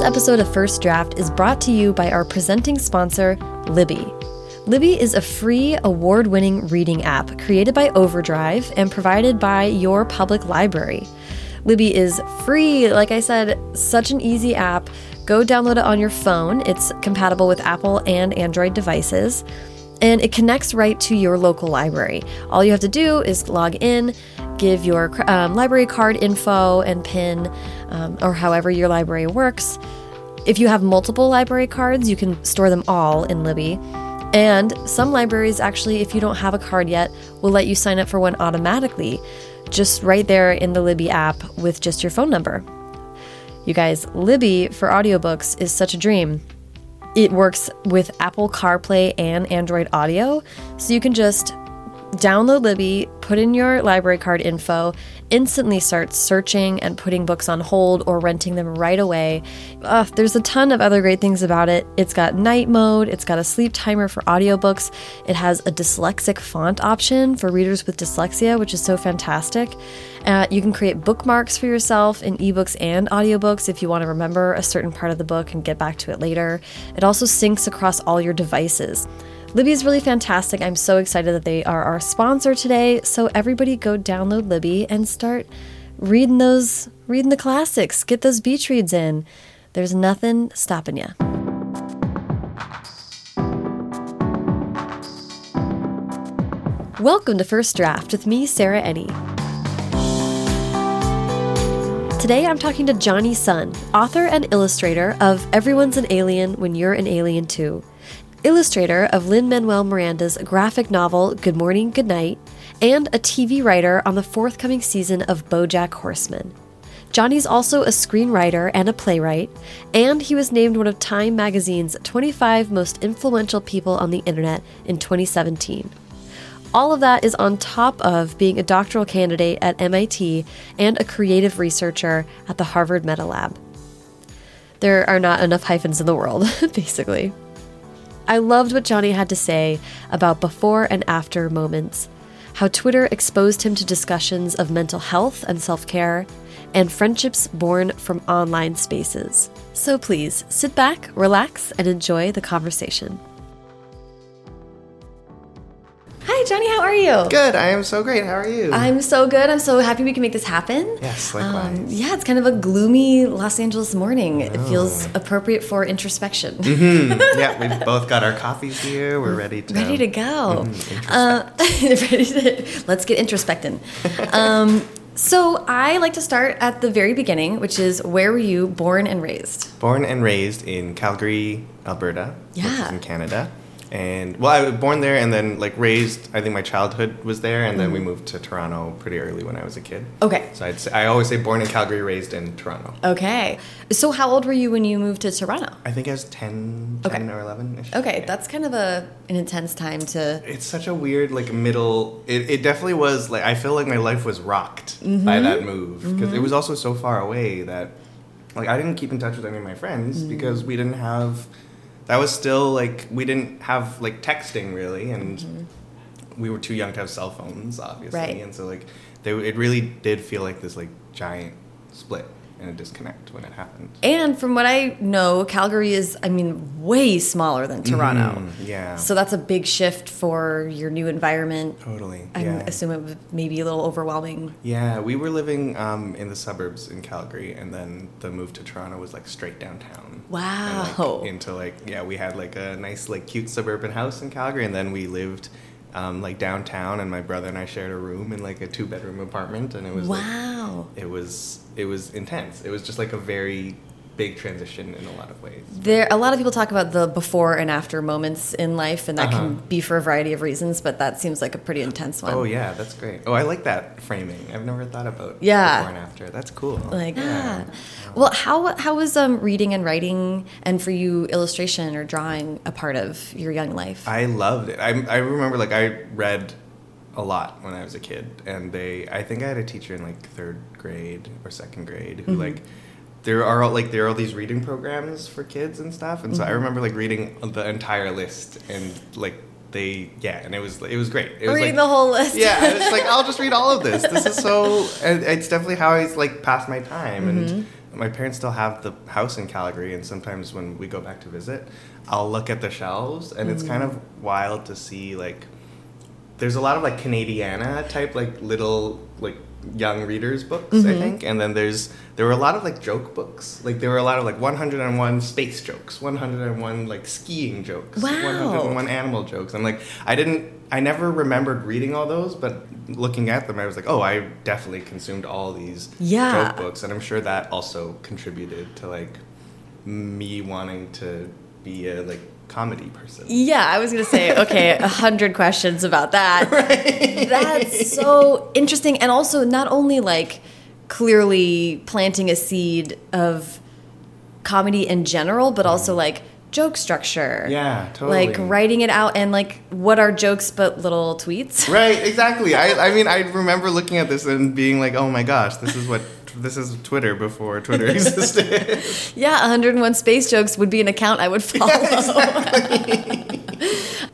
This episode of First Draft is brought to you by our presenting sponsor, Libby. Libby is a free, award winning reading app created by Overdrive and provided by your public library. Libby is free, like I said, such an easy app. Go download it on your phone. It's compatible with Apple and Android devices and it connects right to your local library. All you have to do is log in, give your um, library card info and PIN, um, or however your library works. If you have multiple library cards, you can store them all in Libby. And some libraries, actually, if you don't have a card yet, will let you sign up for one automatically, just right there in the Libby app with just your phone number. You guys, Libby for audiobooks is such a dream. It works with Apple CarPlay and Android Auto, so you can just download Libby, put in your library card info, instantly starts searching and putting books on hold or renting them right away. There's a ton of other great things about it. It's got night mode, it's got a sleep timer for audiobooks, it has a dyslexic font option for readers with dyslexia, which is so fantastic. Uh, you can create bookmarks for yourself in ebooks and audiobooks if you want to remember a certain part of the book and get back to it later. It also syncs across all your devices. Libby is really fantastic. I'm so excited that they are our sponsor today. So everybody go download Libby and start reading those reading the classics. Get those beach reads in. There's nothing stopping you. Welcome to First Draft with me, Sarah Enni. Today I'm talking to Jonny Sun, author and illustrator of Everyone's an Alien When You're an Alien Too illustrator of Lin Manuel Miranda's graphic novel Good Morning, Good Night, and a TV writer on the forthcoming season of Bojack Horseman. Jonny's also a screenwriter and a playwright, and he was named one of Time magazine's 25 most influential people on the internet in 2017. All of that is on top of being a doctoral candidate at MIT and a creative researcher at the Harvard Meta Lab. There are not enough hyphens in the world, basically. I loved what Jonny had to say about before and after moments, how Twitter exposed him to discussions of mental health and self care, and friendships born from online spaces. So please sit back, relax, and enjoy the conversation. Hi, Jonny. How are you? Good. I am so great. How are you? I'm so good. I'm so happy we can make this happen. Yes, likewise. Um, yeah, it's kind of a gloomy Los Angeles morning. It feels oh. appropriate for introspection. Mm -hmm. Yeah, we've both got our coffees here. We're ready to ready to go. Mm -hmm, uh, ready to let's get introspecting. um, so I like to start at the very beginning, which is where were you born and raised? Born and raised in Calgary, Alberta, yeah, in Canada and well i was born there and then like raised i think my childhood was there and then we moved to toronto pretty early when i was a kid okay so i'd say, i always say born in calgary raised in toronto okay so how old were you when you moved to toronto i think i was 10, 10 okay. or 11 okay yeah. that's kind of a an intense time to it's such a weird like middle it, it definitely was like i feel like my life was rocked mm -hmm. by that move because mm -hmm. it was also so far away that like i didn't keep in touch with any of my friends mm. because we didn't have that was still like we didn't have like texting really, and mm-hmm. we were too young to have cell phones, obviously, right. and so like they, it really did feel like this like giant split and a disconnect when it happened. And from what I know, Calgary is, I mean, way smaller than Toronto. Mm, yeah. So that's a big shift for your new environment. Totally. I yeah. assume it was maybe a little overwhelming. Yeah, we were living um, in the suburbs in Calgary, and then the move to Toronto was like straight downtown. Wow. Like, into like yeah, we had like a nice like cute suburban house in Calgary, and then we lived um, like downtown, and my brother and I shared a room in like a two bedroom apartment, and it was wow. Like, it was it was intense. It was just like a very big transition in a lot of ways. There, a lot of people talk about the before and after moments in life, and that uh -huh. can uh-huh. be for a variety of reasons. But that seems like a pretty intense one. Oh yeah, that's great. Oh, I like that framing. I've never thought about yeah. before and after. That's cool. Like yeah. Well, how how was um, reading and writing, and for you, illustration or drawing a part of your young life? I loved it. I I remember like I read a lot when I was a kid, and they I think I had a teacher in like third grade or second grade who mm -hmm. like there are like there are all these reading programs for kids and stuff, and so mm -hmm. I mm-hmm. remember like reading the entire list and like they yeah and it was it was great it was reading like, the whole list yeah it's like i'll just read all of this this is so it's definitely how i like pass my time mm -hmm. and mm-hmm. my parents still have the house in Calgary, and sometimes when we go back to visit, I'll look at the shelves, and it's kind of wild to see like there's a lot of like Canadiana type like little like young readers books I mm-hmm. think. And then there's there were a lot of like joke books. Like there were a lot of like 101 space jokes 101 like skiing jokes Wow. 101 animal jokes. I'm like I didn't I never remembered reading all those but looking at them I was like oh I definitely consumed all these Yeah. joke books. And I'm sure that also contributed to like me wanting to be a like comedy person Yeah, I was gonna say, okay, a hundred questions about that. That's so interesting, and also not only like clearly planting a seed of comedy in general, but also like joke structure. Yeah, totally. Like writing it out and like what are jokes but little tweets? Right, exactly. I, I mean, I remember looking at this and being like, oh my gosh, this is what this is Twitter before Twitter existed. Yeah, 101 space jokes would be an account I would follow.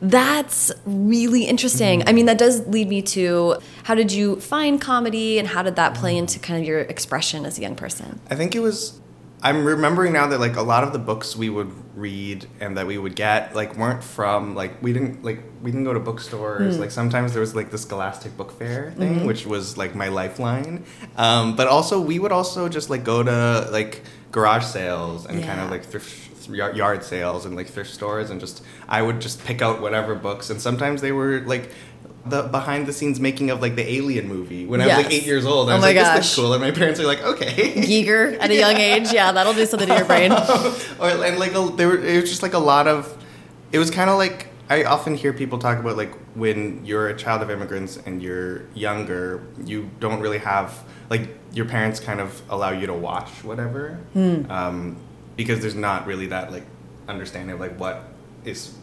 That's really interesting. I mean, that does lead me to how did you find comedy and how did that play into kind of your expression as a young person? I think it was. I'm remembering now that like a lot of the books we would read and that we would get like weren't from like we didn't like we didn't go to bookstores. Like sometimes there was like the Scholastic Book Fair thing which was like my lifeline. Um, but also we would also just like go to like garage sales and kind of like thrift yard yard sales and like thrift stores and just I would just pick out whatever books. And sometimes they were like the behind the scenes making of like the Alien movie when I was like eight years old. I Oh was my like, this gosh. looks cool, and my parents are like, okay. Eager at a young age, yeah, that'll do something to your brain. or and like a, there were it was just like a lot of it was kind of like I often hear people talk about like when you're a child of immigrants and you're younger, you don't really have like your parents kind of allow you to watch whatever Hmm. um, because there's not really that like understanding of like what is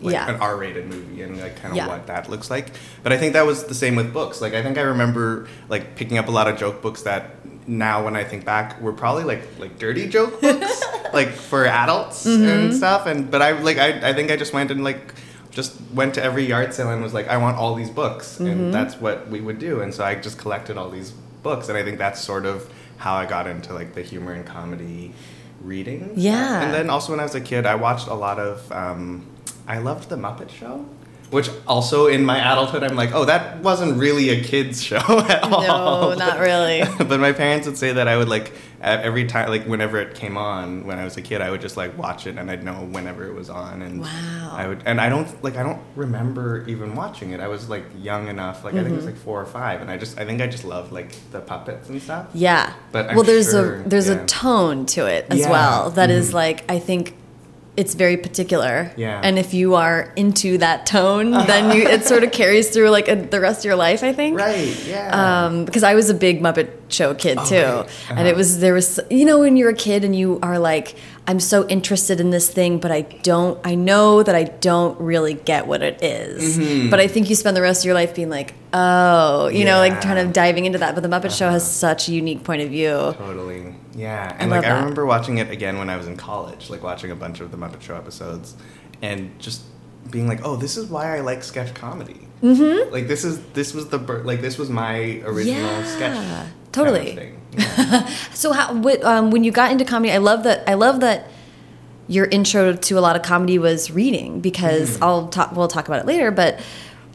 like Yeah. an R-rated movie and like kind of Yeah. what that looks like. But I think that was the same with books. Like I think I remember like picking up a lot of joke books that now when I think back were probably like like dirty joke books like for adults Mm-hmm. and stuff and but I like I, I think I just went and like just went to every yard sale and was like I want all these books Mm-hmm. and that's what we would do and so I just collected all these books and I think that's sort of how I got into like the humor and comedy reading. Yeah. And then also when I was a kid I watched a lot of um, I loved the Muppet Show. Which also in my adulthood, I'm like, oh, that wasn't really a kids show at all. No, not really. but my parents would say that I would like every time, like whenever it came on when I was a kid, I would just like watch it and I'd know whenever it was on. And Wow. I would, and I don't like I don't remember even watching it. I was like young enough, like I think it was Mm-hmm. like four or five, and I just I think I just loved like the puppets and stuff. Yeah. But I'm well, there's sure- a there's yeah. a tone to it as Yeah. well that is Mhm. like I think it's very particular. Yeah. And if you are into that tone, then you it sort of carries through like a, the rest of your life. I think. Right. Yeah. Um, because I was a big Muppet Show kid Oh, too, right. and Uh-huh. it was there was you know when you're a kid and you are like I'm so interested in this thing, but I don't I know that I don't really get what it is. Mm-hmm. But I think you spend the rest of your life being like, oh, you know, like Yeah. kind of diving into that. But the Muppet Show has Uh-huh. such a unique point of view. Totally. Yeah. And love like I remember watching it again when I was in college, like watching a bunch of the Muppet Show episodes and just being like, "Oh, this is why I like sketch comedy." Mm-hmm. Like this is this was the like this was my original Yeah, sketch. kind of totally. Yeah. So how um, when you got into comedy, I love that. I love that your intro to a lot of comedy was reading because Mm-hmm. I'll talk. We'll talk about it later, but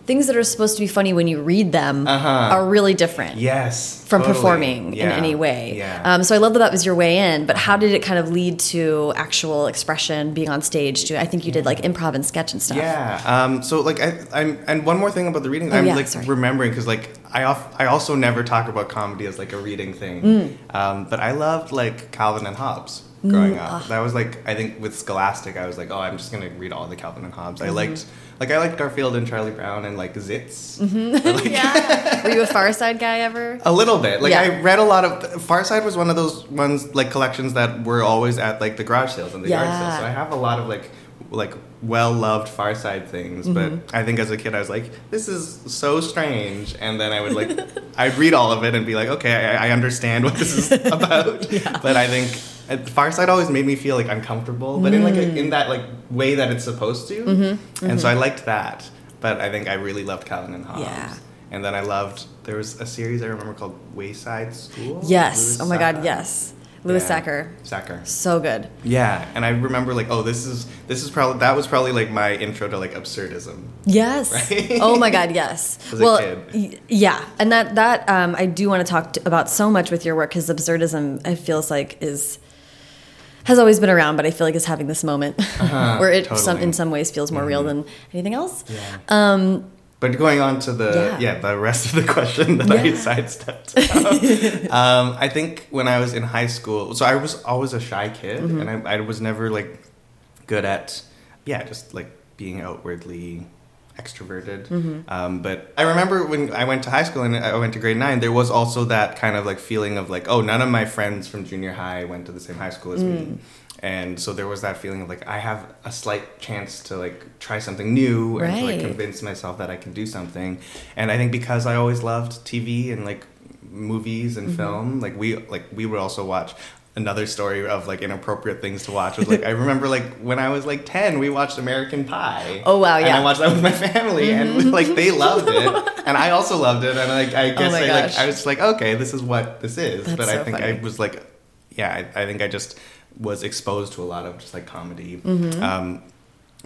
things that are supposed to be funny when you read them Uh-huh. are really different. yes. From totally. performing in any way. Yeah. Um, so I love that that was your way in, but how did it kind of lead to actual expression, being on stage? To I think you did like improv and sketch and stuff. Yeah. Um, so like I, I'm, and one more thing about the reading, Oh, I'm yeah, like sorry. remembering because like I off, I also never talk about comedy as like a reading thing. Mm. Um, but I loved like Calvin and Hobbes growing ah. up. That was like I think with Scholastic, I was like, oh, I'm just gonna read all the Calvin and Hobbes. Mm-hmm. I liked like I liked Garfield and Charlie Brown and like Zits. Mm-hmm. yeah. Were you a Far Side guy ever? A little bit. Like Yeah. I read a lot of Far Side was one of those ones like collections that were always at like the garage sales and the yard Yeah. sales. So I have a lot of like like well loved Far Side things. Mm-hmm. But I think as a kid I was like, this is so strange. And then I would like I'd read all of it and be like, okay, I, I understand what this is about. But I think uh, Far Side always made me feel like uncomfortable, but in like a, in that like way that it's supposed to. Mm-hmm. And so I liked that. But I think I really loved Calvin and Hobbes. Yeah. And then I loved there was a series I remember called Wayside School. Yes. Louis Oh my God. Yes. Louis Yeah. Sachar. Sachar. So good. Yeah, and I remember like, oh, this is this is probably that was probably like my intro to like absurdism. Yes. Right? Oh my God. Yes. As a well, kid. y- yeah, and that that um, I do want to talk to, about so much with your work because absurdism, it feels like is has always been around, but I feel like is having this moment where it some, Uh-huh. in some ways feels more real than anything else. Yeah. Um, But going on to the Yeah. yeah, the rest of the question that I sidestepped. um, I think when I was in high school, so I was always a shy kid, Mm-hmm. and I, I was never like good at yeah, just like being outwardly extroverted. Mm-hmm. Um, but I remember when I went to high school and I went to grade nine, there was also that kind of like feeling of like, oh, none of my friends from junior high went to the same high school as Mm. me. And so there was that feeling of like I have a slight chance to like try something new and to like convince myself that I can do something. And I think because I always loved TV and like movies Mm-hmm. and film, like we like we would also watch another story of like inappropriate things to watch was like I remember like when I was like 10 we watched American Pie. Oh, wow, And yeah. I watched that with my family and like they loved it and I also loved it and like I guess Oh I like. I was like okay this is what this is That's but so I think funny. I was like yeah I, I think I just was exposed to a lot of just like comedy Mm-hmm. um,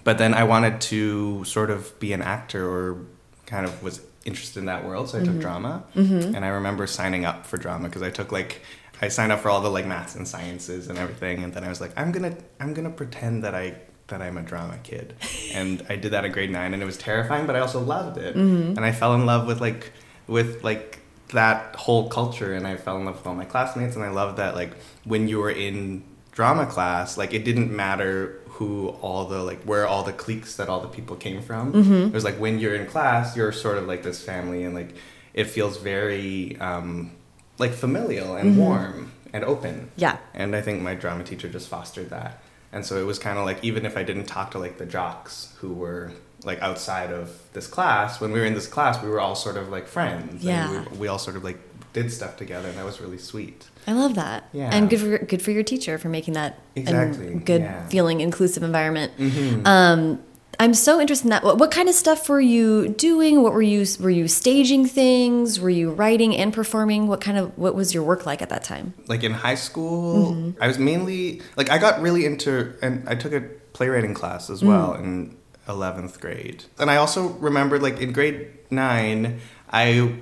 but then I wanted to sort of be an actor or kind of was interested in that world so I Mm-hmm. took drama and I remember signing up for drama because I took like I signed up for all the like maths and sciences and everything and then I was like I'm gonna I'm gonna pretend that I that I'm a drama kid. And I did that in grade nine and it was terrifying but I also loved it. Mm-hmm. and I fell in love with like with like that whole culture and I fell in love with all my classmates and I loved that like when you were in drama class like it didn't matter who all the like where all the cliques that all the people came from. It was like when you're in class you're sort of like this family and like it feels very um like familial and warm and open Yeah. and I think my drama teacher just fostered that. And so it was kind of like even if I didn't talk to like the jocks who were like outside of this class, when we were in this class, we were all sort of like friends. Yeah. And we, we all sort of like did stuff together, and that was really sweet. I love that. Yeah. And good for good for your teacher for making that a Exactly, good yeah. feeling inclusive environment. Mm-hmm. Um, I'm so interested in that. What, what kind of stuff were you doing? What were you were you staging things? Were you writing and performing? What kind of what was your work like at that time? Like in high school, mm-hmm. I was mainly like I got really into, and I took a playwriting class as well mm. in eleventh grade. And I also remember like in grade nine, I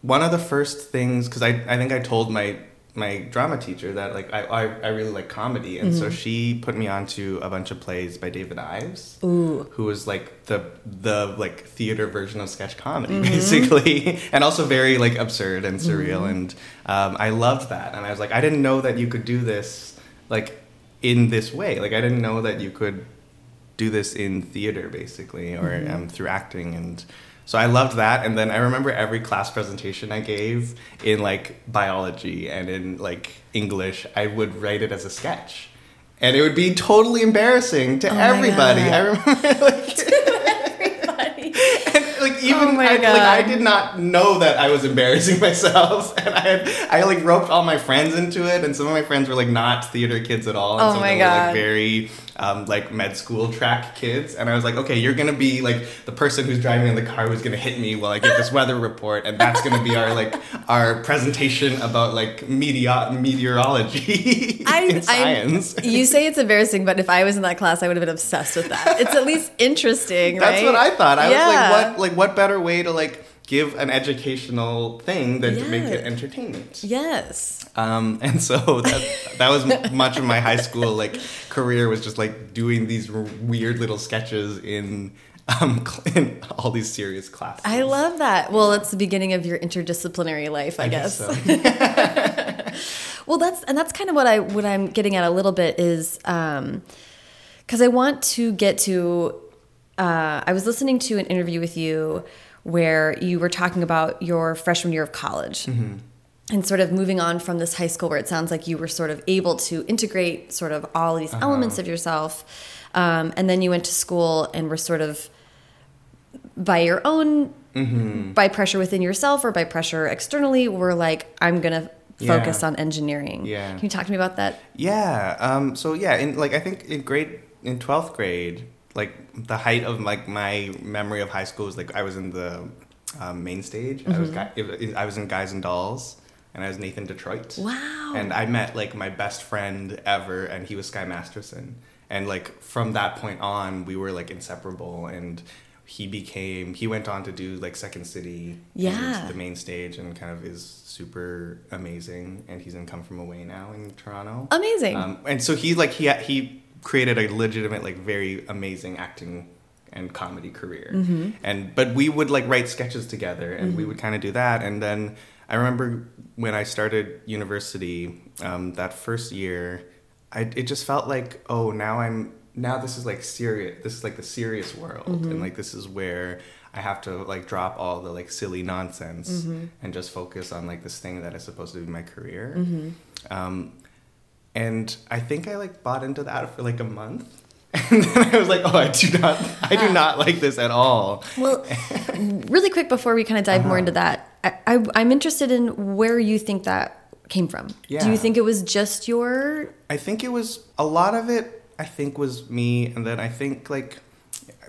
one of the first things because I, I think I told my my drama teacher that like I, I, I really like comedy. And so she put me onto a bunch of plays by David Ives Ooh. who was like the the like theater version of sketch comedy basically. And also very like absurd and surreal. And um, I loved that. And I was like I didn't know that you could do this like in this way. Like I didn't know that you could do this in theater basically or um, through acting. And so I loved that and then I remember every class presentation I gave in like biology and in like English I would write it as a sketch. And it would be totally embarrassing to Oh everybody. I remember like and, like even Oh my I, like I did not know that I was embarrassing myself, and I had I like roped all my friends into it, and some of my friends were like not theater kids at all, and Oh some of them were like very um, like med school track kids, and I was like, okay, you're gonna be like the person who's driving in the car who's gonna hit me while I get this weather report, and that's gonna be our like our presentation about like meteor meteorology in science. I, you say it's embarrassing, but if I was in that class, I would have been obsessed with that. It's at least interesting, right? That's what I thought. I Yeah. was like, what like what better way to like give an educational thing than to make it entertainment? Yes. Um, and so that that was much of my high school like career was just like doing these r- weird little sketches in um in all these serious classes. I love that. Well, that's the beginning of your interdisciplinary life, I, guess. so. Well, that's and that's kind of what I what I'm getting at a little bit is because I want to get to. Uh, I was listening to an interview with you where you were talking about your freshman year of college. And sort of moving on from this high school where it sounds like you were sort of able to integrate sort of all these elements of yourself. Um, and then you went to school and were sort of by your own Mm-hmm. by pressure within yourself or by pressure externally were like i'm gonna focus Yeah. on engineering Yeah. can you talk to me about that Yeah. Um, so yeah, in like I think in grade in twelfth grade, like the height of like my memory of high school is like I was in the um, main stage. I was Mm-hmm. guy, I was in Guys and Dolls. and I was Nathan Detroit. Wow. And I met like my best friend ever, and he was Sky Masterson. And like from that point on, we were like inseparable. And he became he went on to do like Second City, Yeah. the main stage, and kind of is super amazing. And he's in Come From Away now in Toronto. Amazing. Um, and so he like he he created a legitimate like very amazing acting and comedy career. Mm-hmm. And but we would like write sketches together, and we would kind of do that. And then I remember when I started university, um, that first year, I it just felt like oh now I'm now this is like serious. This is like the serious world, Mm-hmm. and like this is where. I have to like drop all the like silly nonsense Mm-hmm. and just focus on like this thing that is supposed to be my career. Mm-hmm. Um, and I think I like bought into that for like a month. And then I was like, oh, I do not, I do not like this at all. Well, really quick before we kind of dive more Uh-huh. into that, I, I, I'm interested in where you think that came from. Yeah. Do you think it was just your? I think it was a lot of it. I think was me, and then I think like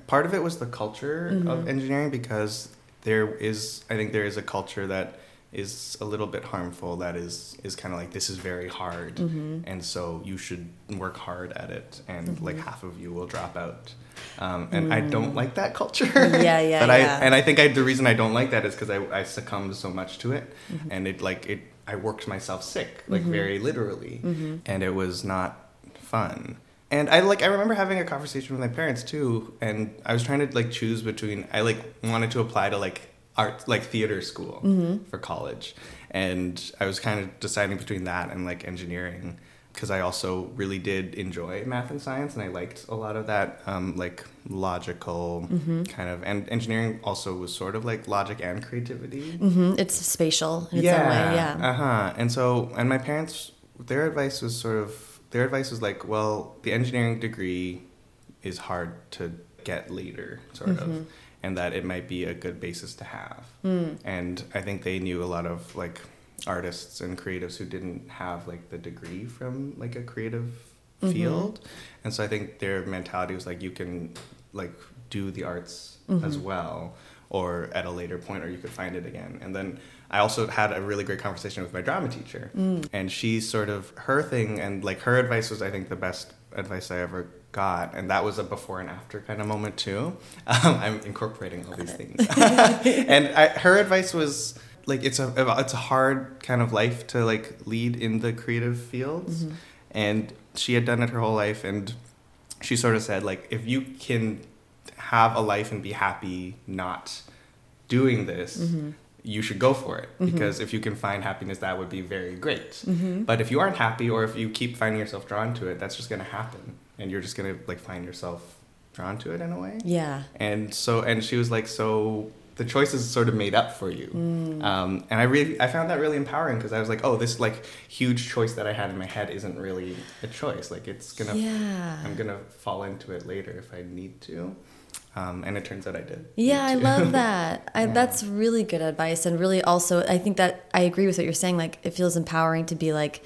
part of it was the culture of engineering because there is, I think there is a culture that is a little bit harmful. That is is kind of like this is very hard, mm-hmm. and so you should work hard at it, and mm-hmm. like half of you will drop out. Um, and I mm. don't like that culture. Yeah, yeah, but I and I think I, the reason I don't like that is because I, I succumbed so much to it, mm-hmm. and it like it I worked myself sick like very literally, and it was not fun. And I like I remember having a conversation with my parents too, and I was trying to like choose between I like wanted to apply to like art like theater school for college, and I was kind of deciding between that and like engineering because I also really did enjoy math and science, and I liked a lot of that, um, like logical kind of. And engineering also was sort of like logic and creativity. hmm it's spatial in its own way. Yeah. Uh huh. And so, and my parents, their advice was sort of, their advice was like, well, the engineering degree is hard to get later, sort Mm-hmm. of, and that it might be a good basis to have. Mm. And I think they knew a lot of like artists and creatives who didn't have like the degree from like a creative Mm-hmm. field. And so I think their mentality was like, you can like do the arts Mm-hmm. as well or at a later point or you could find it again and then i also had a really great conversation with my drama teacher Mm. and she sort of her thing and like her advice was i think the best advice i ever got and that was a before and after kind of moment too. Um, i'm incorporating all these things. And I, her advice was like it's a it's a hard kind of life to like lead in the creative fields. And she had done it her whole life and she sort of said like if you can have a life and be happy not doing this you should go for it. Mm-hmm. Because if you can find happiness that would be very great. Mm-hmm. But if you aren't happy or if you keep finding yourself drawn to it that's just going to happen. And you're just going to like find yourself drawn to it in a way. Yeah. and so and she was like so the choice is sort of made up for you. Mm. Um, and i really i found that really empowering because i was like oh this like huge choice that i had in my head isn't really a choice. Like it's gonna Yeah. i'm gonna fall into it later if i need to um, and it turns out i did Yeah, I love that. I, Yeah. That's really good advice, and really also, I think that I agree with what you're saying. Like, it feels empowering to be like,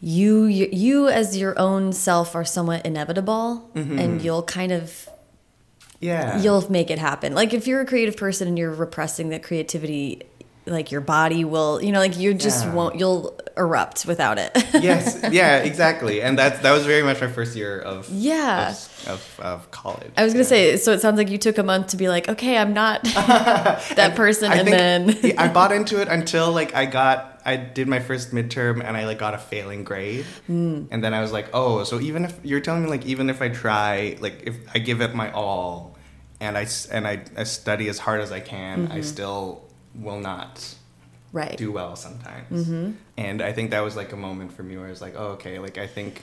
you, you, you as your own self are somewhat inevitable, and you'll kind of yeah you'll make it happen. Like, if you're a creative person and you're repressing that creativity, like your body will, you know, like you just Yeah. won't, you'll erupt without it. yes yeah exactly and that's that was very much my first year of Yeah. of, of, of college I was gonna Yeah. say, so it sounds like you took a month to be like, okay, I'm not that person, I and think then I bought into it until like I got I did my first midterm and I like got a failing grade, Hmm. and then I was like, oh, so even if you're telling me like even if I try like if I give it my all, and I and I, I study as hard as I can, Mm-hmm. I still will not right, do well sometimes. Mm-hmm. And I think that was like a moment for me where I was like, oh, okay, like I think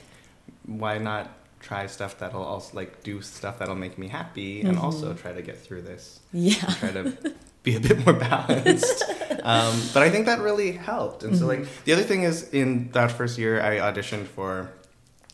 why not try stuff that'll also like do stuff that'll make me happy and also try to get through this yeah. try to be a bit more balanced. um, but I think that really helped. And so, like, the other thing is, in that first year, I auditioned for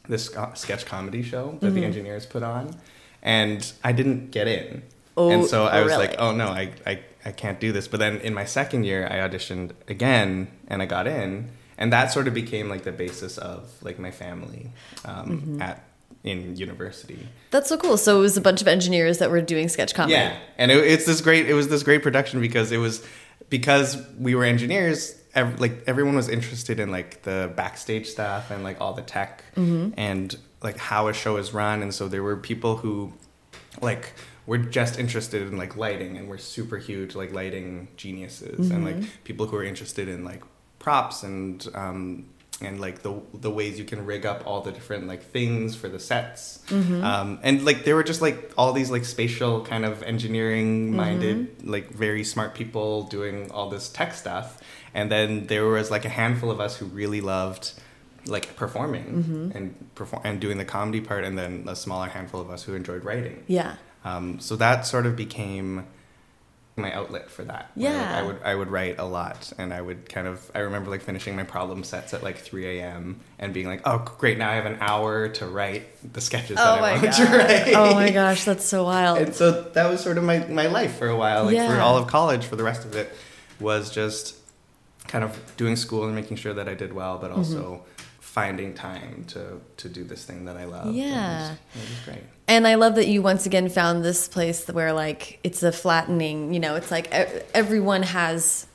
this sketch comedy show that the engineers put on, and I didn't get in. Oh, and so I was really? like, oh no, I, I, I can't do this. But then in my second year, I auditioned again and I got in. And that sort of became like the basis of like my family um, at in university. That's so cool. So it was a bunch of engineers that were doing sketch comedy. Yeah, and it, it's this great. It was this great production because it was because we were engineers. ev- like everyone was interested in like the backstage stuff and like all the tech and like how a show is run and so there were people who like were just interested in like lighting and were super huge like lighting geniuses and like people who are interested in like props and um and like the the ways you can rig up all the different like things for the sets. Um and like there were just like all these like spatial kind of engineering minded like very smart people doing all this tech stuff. And then there was like a handful of us who really loved like performing and perform and doing the comedy part and then a smaller handful of us who enjoyed writing. Yeah. um, so that sort of became my outlet for that. where, like, Yeah. I would I would write a lot, and I would kind of I remember like finishing my problem sets at like 3 a.m. and being like, oh great, now I have an hour to write the sketches that Oh I my wanted gosh. to write. Oh my gosh, that's so wild. And so that was sort of my, my life for a while. Like for all of college, for the rest of it, was just kind of doing school and making sure that I did well, but also Mm-hmm. finding time to to do this thing that I love. Yeah. it was, it was great. And I love that you once again found this place where like it's a flattening, you know, it's like everyone has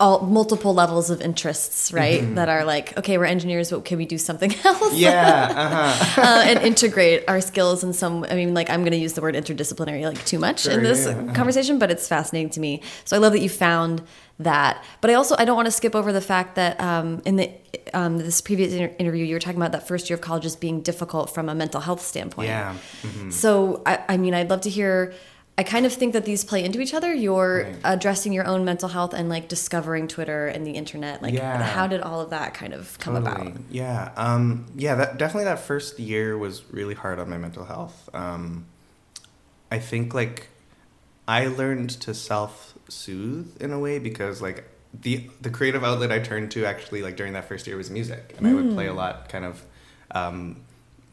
all multiple levels of interests, right? That are like, okay, we're engineers, but can we do something else? Yeah. Uh-huh. uh, and integrate our skills in some i mean like i'm going to use the word interdisciplinary like too much in this yeah, uh-huh. conversation but it's fascinating to me so i love that you found that but i also i don't want to skip over the fact that um, in the um, this previous inter- interview you were talking about that first year of college as being difficult from a mental health standpoint Yeah. mhm. so I, I mean i'd love to hear i kind of think that these play into each other you're Right. addressing your own mental health and like discovering twitter and the internet like Yeah. how did all of that kind of come about Yeah. Um, yeah. That definitely that first year was really hard on my mental health. Um, I think like I learned to self soothe in a way because like the the creative outlet I turned to actually like during that first year was music, and I would play a lot kind of um,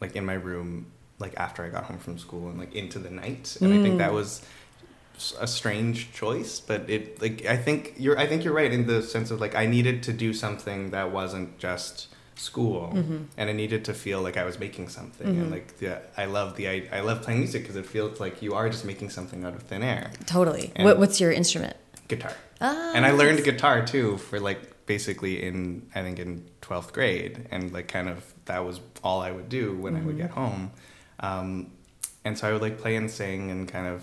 like in my room like after I got home from school and like into the night, and I think that mm. was a strange choice but it like i think you're i think you're right in the sense of like i needed to do something that wasn't just school. Mm-hmm. And i needed to feel like i was making something. And mm-hmm. like the, i love the I, I love playing music because it feels like you are just making something out of thin air. Totally. What, what's your instrument? Guitar. Ah, and i learned guitar too for like basically in i think in 12th grade. And like kind of that was all i would do when i would mm-hmm. get home um, and so i would like play and sing and kind of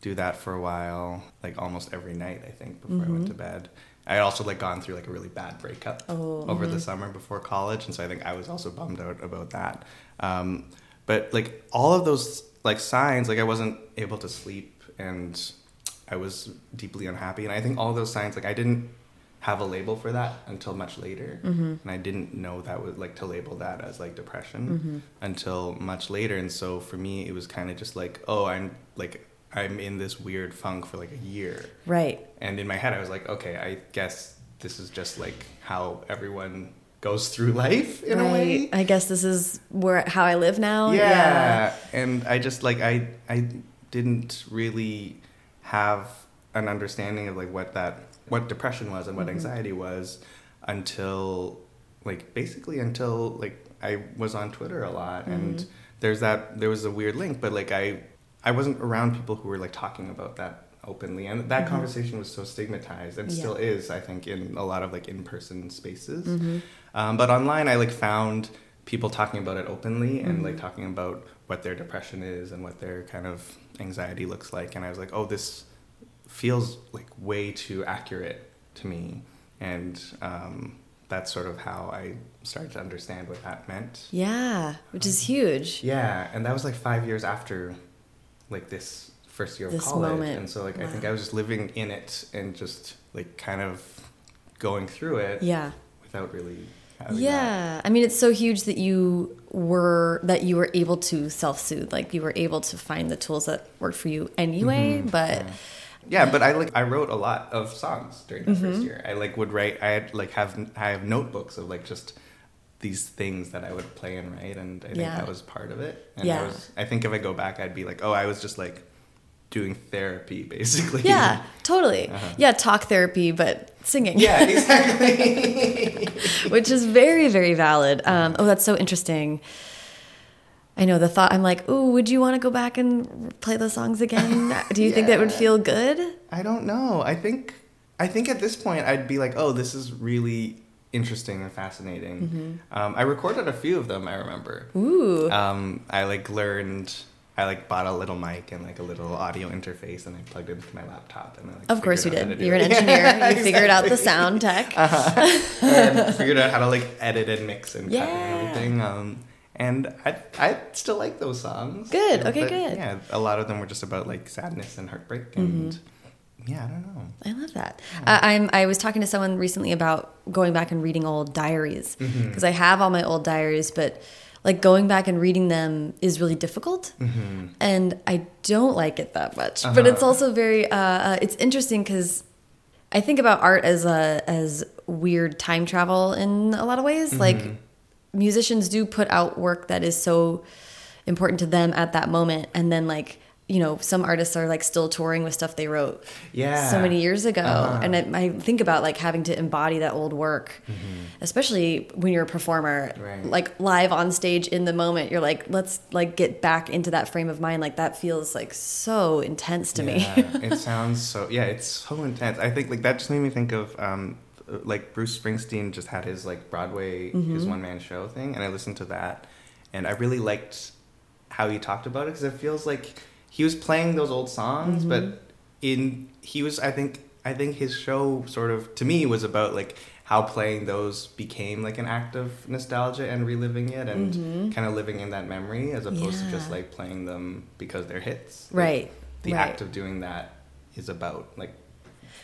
do that for a while like almost every night i think before i went to bed. I had also like gone through like a really bad breakup Oh, over the summer before college and so i think i was also bummed out about that. Um, but like all of those like signs like i wasn't able to sleep and i was deeply unhappy. And i think all those signs like i didn't have a label for that until much later. Mm-hmm. And i didn't know that was like to label that as like depression mm-hmm. until much later. And so for me it was kind of just like oh i'm like i'm in this weird funk for like a year. Right. And in my head, I was like, okay, I guess this is just like how everyone goes through life in a way. I guess this is where how I live now. Yeah. And I just like I I didn't really have an understanding of like what that what depression was and what anxiety was until like basically until like I was on Twitter a lot and there's that there was a weird link but like I I wasn't around people who were like talking about that openly and that conversation was so stigmatized and Yeah. still is I think in a lot of like in-person spaces Mm-hmm. um, but online I like found people talking about it openly and Mm-hmm. like talking about what their depression is and what their kind of anxiety looks like and I was like oh this feels like way too accurate to me and um, that's sort of how I started to understand what that meant Yeah, which is huge. yeah, and that was like five years after, like this first year of This college, moment. and so like I think I was just living in it and just like kind of going through it Yeah. without really. Having that. Yeah. I mean, it's so huge that you were that you were able to self-soothe. Like you were able to find the tools that worked for you anyway, but Yeah, but I like I wrote a lot of songs during that Mm-hmm. first year. I like would write. I had like have I have notebooks of like just these things that I would play and write, and I think Yeah. that was part of it. And Yeah. I was. I think if I go back, I'd be like, oh, I was just like doing therapy basically. yeah, totally. Yeah, talk therapy but singing. Yeah, exactly. which is very very valid um, oh that's so interesting i know the thought i'm like ooh, would you want to go back and play the songs again do you think that would feel good I don't know. I think I think at this point I'd be like, oh, this is really interesting and fascinating. Mm-hmm. Um, I recorded a few of them. I remember. Ooh. Um, I like learned. I like bought a little mic and like a little audio interface, and I plugged it into my laptop. And I, like, of course you figured out how did. You're an engineer. Yeah, you figured out the sound tech. and figured out how to like edit and mix and cut Yeah. and everything. Um, and I I still like those songs. Good, okay, But, good. Yeah, a lot of them were just about like sadness and heartbreak, and Mm-hmm. yeah, I don't know. I love that. Uh, I'm. I was talking to someone recently about going back and reading old diaries Mm-hmm. because I have all my old diaries, but like going back and reading them is really difficult, Mm-hmm. and I don't like it that much. But Uh-huh. it's also very. Uh, uh, it's interesting because I think about art as a as weird time travel in a lot of ways. Mm-hmm. Like musicians do put out work that is so important to them at that moment, and then like. You know, some artists are like still touring with stuff they wrote Yeah. so many years ago Uh-huh. and I, I think about like having to embody that old work especially when you're a performer Mm-hmm. Right. like live on stage in the moment you're like let's like get back into that frame of mind like that feels like so intense to me it sounds so. Yeah, it's so intense. I think like that just made me think of um, like Bruce Springsteen just had his like Broadway his Mm-hmm. one man show thing, and I listened to that, and I really liked how he talked about it because it feels like he was playing those old songs, Mm-hmm. but in he was I think I think his show sort of to me was about like how playing those became like an act of nostalgia and reliving it and kind of living in that memory as opposed to just Mm-hmm. Like playing them because they're hits. Like, right the right. act of doing that is about like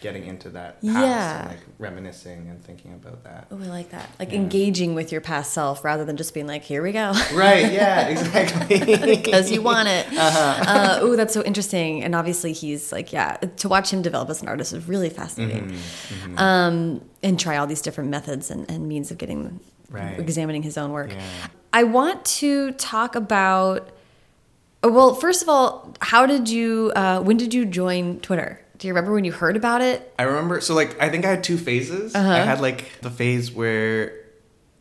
getting into that past Yeah. and like reminiscing and thinking about that. oh i like that like Yeah. engaging with your past self rather than just being like here we go Right, yeah, exactly. because you want it. Uh-huh. uh oh, that's so interesting. And obviously, he's like, yeah, to watch him develop as an artist is really fascinating. Mm-hmm, Um, and try all these different methods and, and means of getting, Right. examining his own work. Yeah. I want to talk about. Well, first of all, how did you? Uh, when did you join Twitter? Do you remember when you heard about it? I remember so like I think I had two phases. Uh-huh. I had like the phase where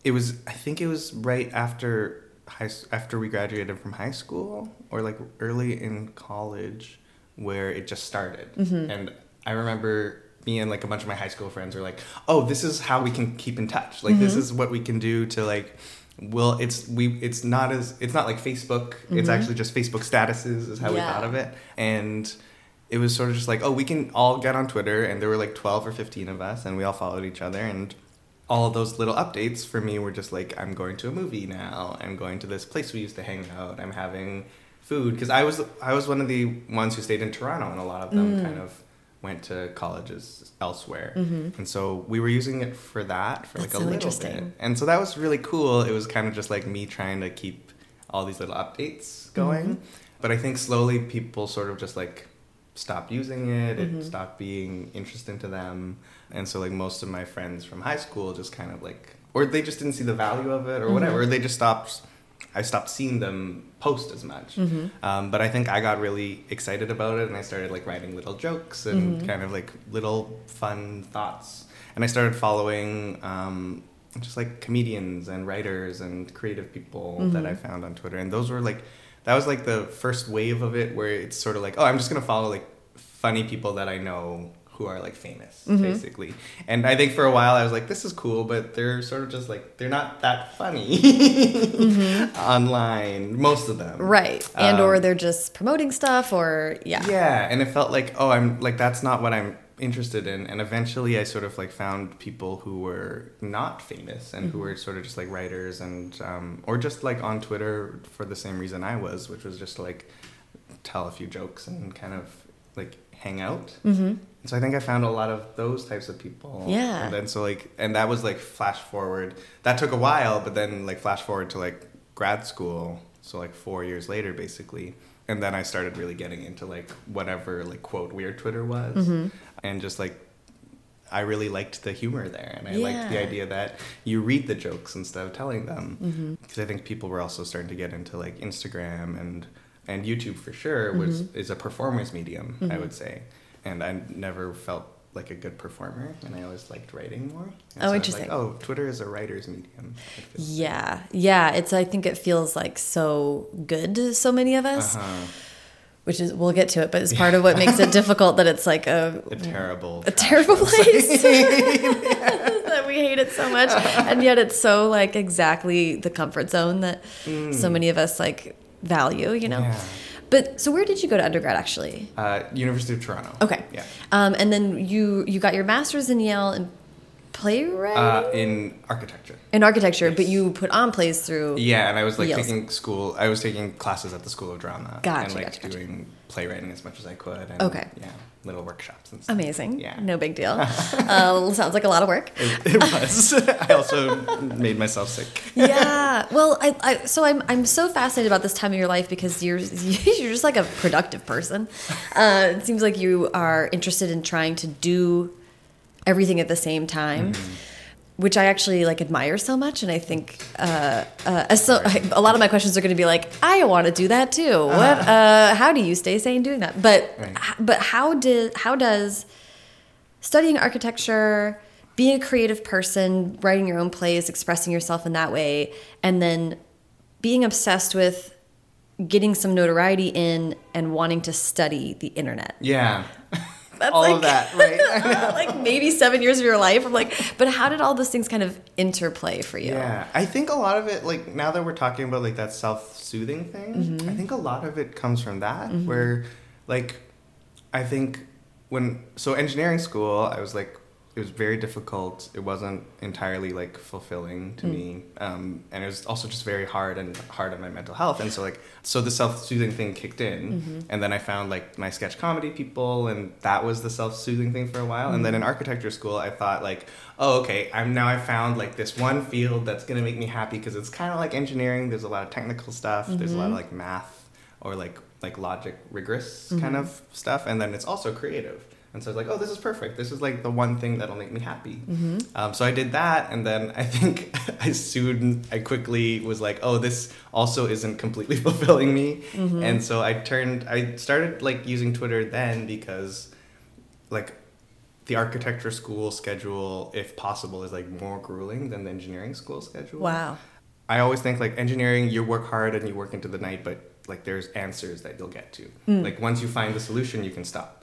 it was I think it was right after high after we graduated from high school or like early in college where it just started. Mm-hmm. And I remember me and like a bunch of my high school friends were like, "Oh, this is how we can keep in touch. Like Mm-hmm. this is what we can do to like well, it's we it's not as it's not like Facebook. It's actually just Facebook statuses is how we Mm-hmm. Thought of it. And it was sort of just like, oh, we can all get on Twitter, and there were like 12 or 15 of us, and we all followed each other. And all of those little updates for me were just like, I'm going to a movie now. I'm going to this place we used to hang out. I'm having food. Because I was, I was one of the ones who stayed in Toronto, and a lot of them Mm. kind of went to colleges elsewhere. And so we were using it for that for Mm-hmm. That's like a so little bit. And so that was really cool. It was kind of just like me trying to keep all these little updates going. Mm-hmm. But I think slowly people sort of just like stopped using it. Mm-hmm. It stopped being interesting to them. And so like most of my friends from high school just kind of like, or they just didn't see the value of it or Mm-hmm. whatever. They just stopped. I stopped seeing them post as much. Mm-hmm. Um, but I think I got really excited about it and I started like writing little jokes and Mm-hmm. kind of like little fun thoughts. And I started following um, just like comedians and writers and creative people that Mm-hmm. I found on Twitter. And those were like, that was like the first wave of it where it's sort of like, oh, I'm just going to follow like funny people that I know who are like famous, Mm-hmm. basically. And I think for a while I was like, this is cool, but they're sort of just like, they're not that funny online, most of them. Mm-hmm. Right. And or Um, they're just promoting stuff or yeah. yeah, and it felt like, oh, I'm like that's not what I'm interested in. And eventually, I sort of like found people who were not famous and who were sort of just like writers and um, or just like on Twitter for the same reason I was, which was just like tell a few jokes and kind of like hang out. Mm-hmm. So I think I found a lot of those types of people. Yeah. And then so like and that was like flash forward. That took a while, but then like flash forward to like grad school. So like 4 years later basically. And then I started really getting into like whatever like quote weird Twitter was Mm-hmm. And just like I really liked the humor there and I liked the idea that you read the jokes instead of telling them Mm-hmm. because I think people were also starting to get into like Instagram and and YouTube for sure was Mm-hmm. is a performance medium I would say and I never felt like a good performer and I always liked writing more And Oh, was interesting. like, oh Twitter is a writer's medium Yeah. Yeah. It's I think it feels like so good to so many of us. uh-huh. Which is we'll get to it, but it's part of what makes it difficult that it's like a A terrible. a terrible place that we hate it so much, and yet it's so like exactly the comfort zone that so many of us like value. You know. Mm. Yeah. But so where did you go to undergrad actually? Uh, University of Toronto. Okay. Yeah. Um, and then you you got your master's in Yale in playwriting Uh, in architecture. in architecture, but you put on plays through. Yeah, and I was like Yale. taking school. I was taking classes at the School of Drama. Gotcha, And like gotcha, gotcha. doing playwriting as much as I could. And, Okay. Yeah, little workshops and stuff. Amazing. Yeah. No big deal. uh, sounds like a lot of work. It, it was. I also made myself sick. yeah. Well, I, I so I'm I'm so fascinated about this time of your life because you're you're just like a productive person. Uh, it seems like you are interested in trying to do everything at the same time. Which I actually like admire so much, and I think uh, uh, so a lot of my questions are going to be like, I want to do that too. What? Uh, how do you stay sane doing that? But Right. but how did how does studying architecture, being a creative person, writing your own plays, expressing yourself in that way, and then being obsessed with getting some notoriety in and wanting to study the internet. Yeah. That's All like, of that, right? like maybe seven years of your life. I'm like, but how did all those things kind of interplay for you? Yeah, I think a lot of it, like now that we're talking about like that self-soothing thing, Mm-hmm. I think a lot of it comes from that. Where, like, I think when so engineering school, I was like, it was very difficult. It wasn't entirely like fulfilling Mm. to me, um, and it was also just very hard and hard on my mental health. And so like, so the self-soothing thing kicked in, Mm-hmm. and then I found like my sketch comedy people, and that was the self-soothing thing for a while. And then Mm-hmm. in architecture school, I thought like, oh, okay, I'm now I found like this one field that's gonna make me happy because it's kind of like engineering. There's a lot of technical stuff. There's a lot of like math or like like logic rigorous kind of stuff, and then it's also creative. And so I was like, oh, this is perfect. This is like the one thing that'll make me happy. Mm-hmm. Um, so I did that, and then I think I soon, I quickly was like, oh, this also isn't completely fulfilling me. Mm-hmm. And so I turned, I started like using Twitter then because like the architecture school schedule, if possible, is like more grueling than the engineering school schedule. Wow. I always think like engineering, you work hard and you work into the night, but like there's answers that you'll get to. Hmm. Like once you find the solution, you can stop.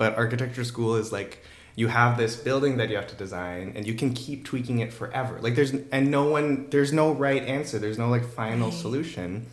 But architecture school is like you have this building that you have to design and you can keep tweaking it forever. Like there's and no one there's no right answer. There's no like final solution.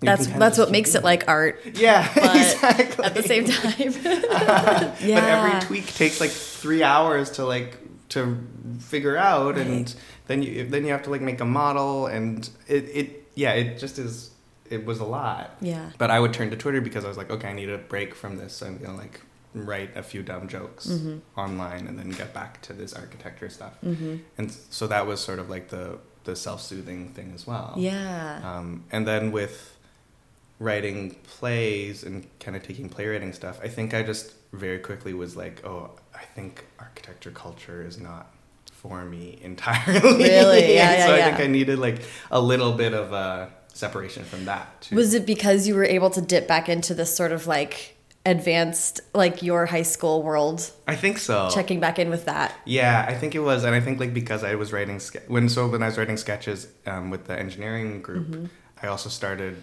You That's that's what makes it like art, Yeah, but exactly. at the same time. But yeah. every tweak takes like three hours to like to figure out, and then you then you have to like make a model, and it it yeah it just is it was a lot. Yeah. But I would turn to Twitter because I was like, okay, I need a break from this. So I'm gonna like write a few dumb jokes Mm-hmm. online and then get back to this architecture stuff. And so that was sort of like the the self soothing thing as well. Yeah. Um, and then with writing plays and kind of taking playwriting stuff, I think I just very quickly was like, oh, I think architecture culture is not for me entirely. Really? Yeah, yeah, so yeah. I think I needed like a little bit of a separation from that too. Was it because you were able to dip back into this sort of like advanced, like your high school world, I think so. checking back in with that? Yeah, I think it was, and I think like because I was writing ske- when so when I was writing sketches um, with the engineering group, Mm-hmm. I also started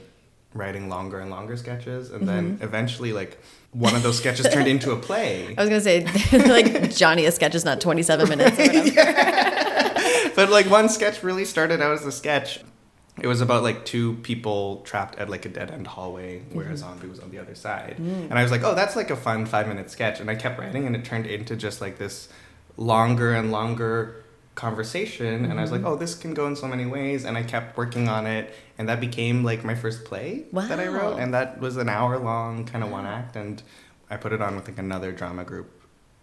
writing longer and longer sketches, and then Mm-hmm. eventually like one of those sketches turned into a play. I was gonna say like Jonny, a sketch is not twenty seven minutes. Or whatever. but like one sketch really started out as a sketch. It was about like two people trapped at like a dead end hallway where a mm-hmm. zombie was on the other side. Mm. And I was like, oh, that's like a fun five minute sketch. And I kept writing and it turned into just like this longer and longer conversation. And I was like, mm-hmm. oh, this can go in so many ways. And I kept working on it. And that became like my first play that I wrote. And that was an hour long kind of one act. And I put it on with like another drama group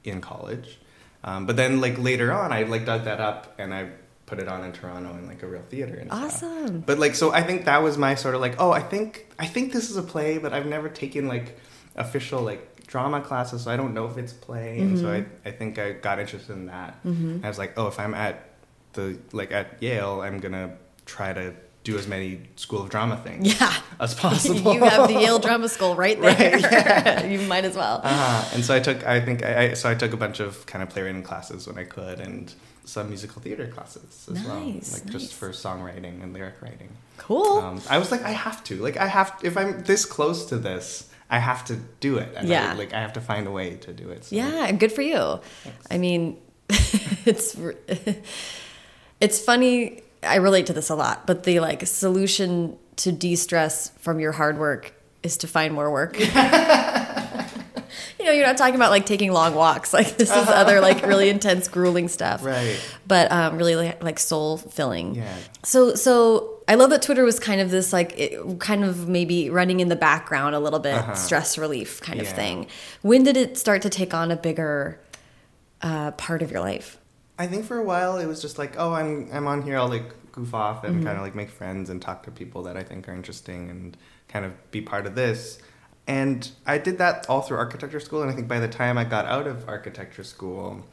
in college. Um, but then like later on, I like dug that up and I put it on in Toronto in like a real theater and stuff. Awesome. But like so, I think that was my sort of like, oh, I think I think this is a play, but I've never taken like official like drama classes, so I don't know if it's play. And so mm-hmm. I I think I got interested in that. Mm-hmm. I was like, oh, if I'm at the like at Yale, I'm gonna try to do as many School of Drama things Yeah. as possible. you have the Yale Drama School right there. Right, yeah. you might as well. Uh-huh. And so I took, I think, I, I so I took a bunch of kind of playwriting classes when I could, and some musical theater classes as well, like nice. just for songwriting and lyric writing. cool. Um, I was like, I have to, like, I have, if I'm this close to this, I have to do it. And Yeah. I, like I have to find a way to do it. So. Yeah, and good for you. I mean, it's it's funny. I relate to this a lot, but the like solution to de-stress from your hard work is to find more work. you know, you're not talking about like taking long walks. Like this is other like really intense, grueling stuff. Right. But um, really like, soul filling. Yeah. So so I love that Twitter was kind of this like it, kind of maybe running in the background a little bit, stress relief kind of Uh-huh. Thing. When did it start to take on a bigger uh, part of your life? I think for a while it was just like, oh, I'm I'm on here. I'll like goof off and Mm-hmm. kind of like make friends and talk to people that I think are interesting and kind of be part of this. And I did that all through architecture school. And I think by the time I got out of architecture school,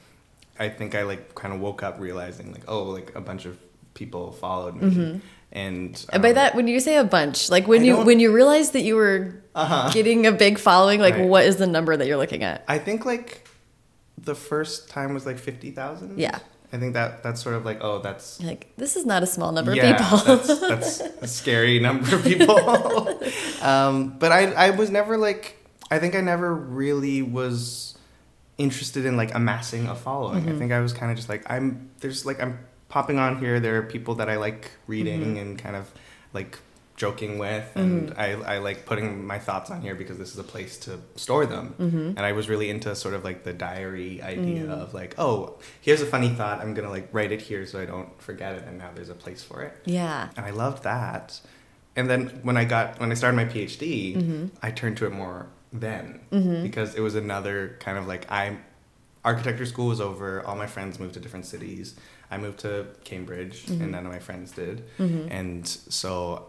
I think I like kind of woke up realizing like, oh, like a bunch of people followed me. And Mm-hmm. And by um, that, when you say a bunch, like when I you when you realized that you were Uh-huh. getting a big following, like Right. what is the number that you're looking at? I think like the first time was like fifty thousand. Yeah. I think that that's sort of like oh that's Like this is not a small number yeah, of people. that's, that's a scary number of people. um, but I, I was never like, I think I never really was interested in like amassing a following. Mm-hmm. I think I was kind of just like, I'm, there's like, I'm popping on here. There are people that I like reading Mm-hmm. and kind of like joking with. And I, I like putting my thoughts on here because this is a place to store them. Mm-hmm. And I was really into sort of like the diary idea Mm. of like, oh, here's a funny thought. I'm going to like write it here so I don't forget it. And now there's a place for it yeah. and I loved that. And then when I got when I started my PhD, Mm-hmm. I turned to it more then because it was another kind of like I architecture school was over. All my friends moved to different cities. I moved to Cambridge, Mm-hmm. and none of my friends did. And so,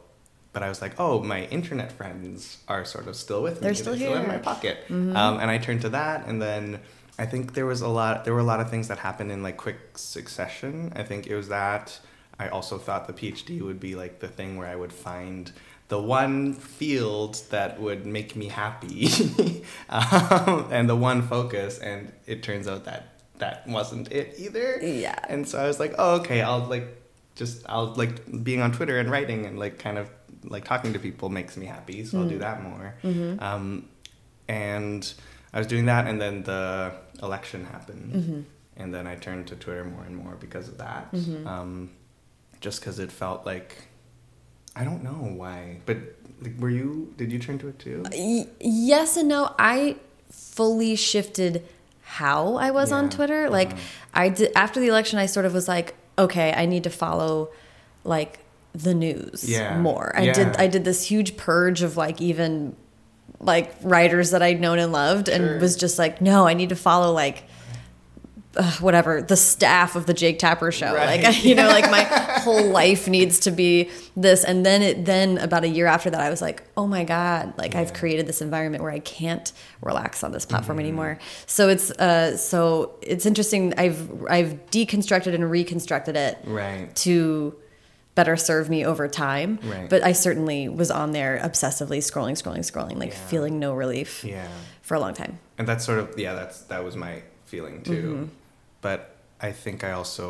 but I was like, oh, my internet friends are sort of still with me. They're still in here. Mm-hmm. my pocket. Um, and I turned to that, and then I think there was a lot. There were a lot of things that happened in like quick succession. I think it was that. I also thought the PhD would be like the thing where I would find the one field that would make me happy, um, and the one focus. And it turns out that that wasn't it either. Yeah. And so I was like, oh, okay, I'll like just I'll like being on Twitter and writing and like kind of like talking to people makes me happy, so I'll do that more. Um, and I was doing that, and then the election happened, and then I turned to Twitter more and more because of that. Um, just because it felt like I don't know why, but like, were you? Did you turn to it too? Y- yes and no. I fully shifted how I was on Twitter. Like Uh-huh. I did after the election, I sort of was like, okay, I need to follow like the news Yeah. more. I Yeah. did I did this huge purge of like even like writers that I'd known and loved, and Sure. was just like, no, I need to follow like. Uh, whatever the staff of the Jake Tapper show, Right. like you know, like my whole life needs to be this, and then it then about a year after that, I was like, oh my god, like I've created this environment where I can't relax on this platform Mm-hmm. anymore. So it's uh, so it's interesting. I've I've deconstructed and reconstructed it Right. to better serve me over time. Right. But I certainly was on there obsessively scrolling, scrolling, scrolling, like Yeah. feeling no relief Yeah. for a long time. and that's sort of yeah that's that was my feeling too Mm-hmm. but i think i also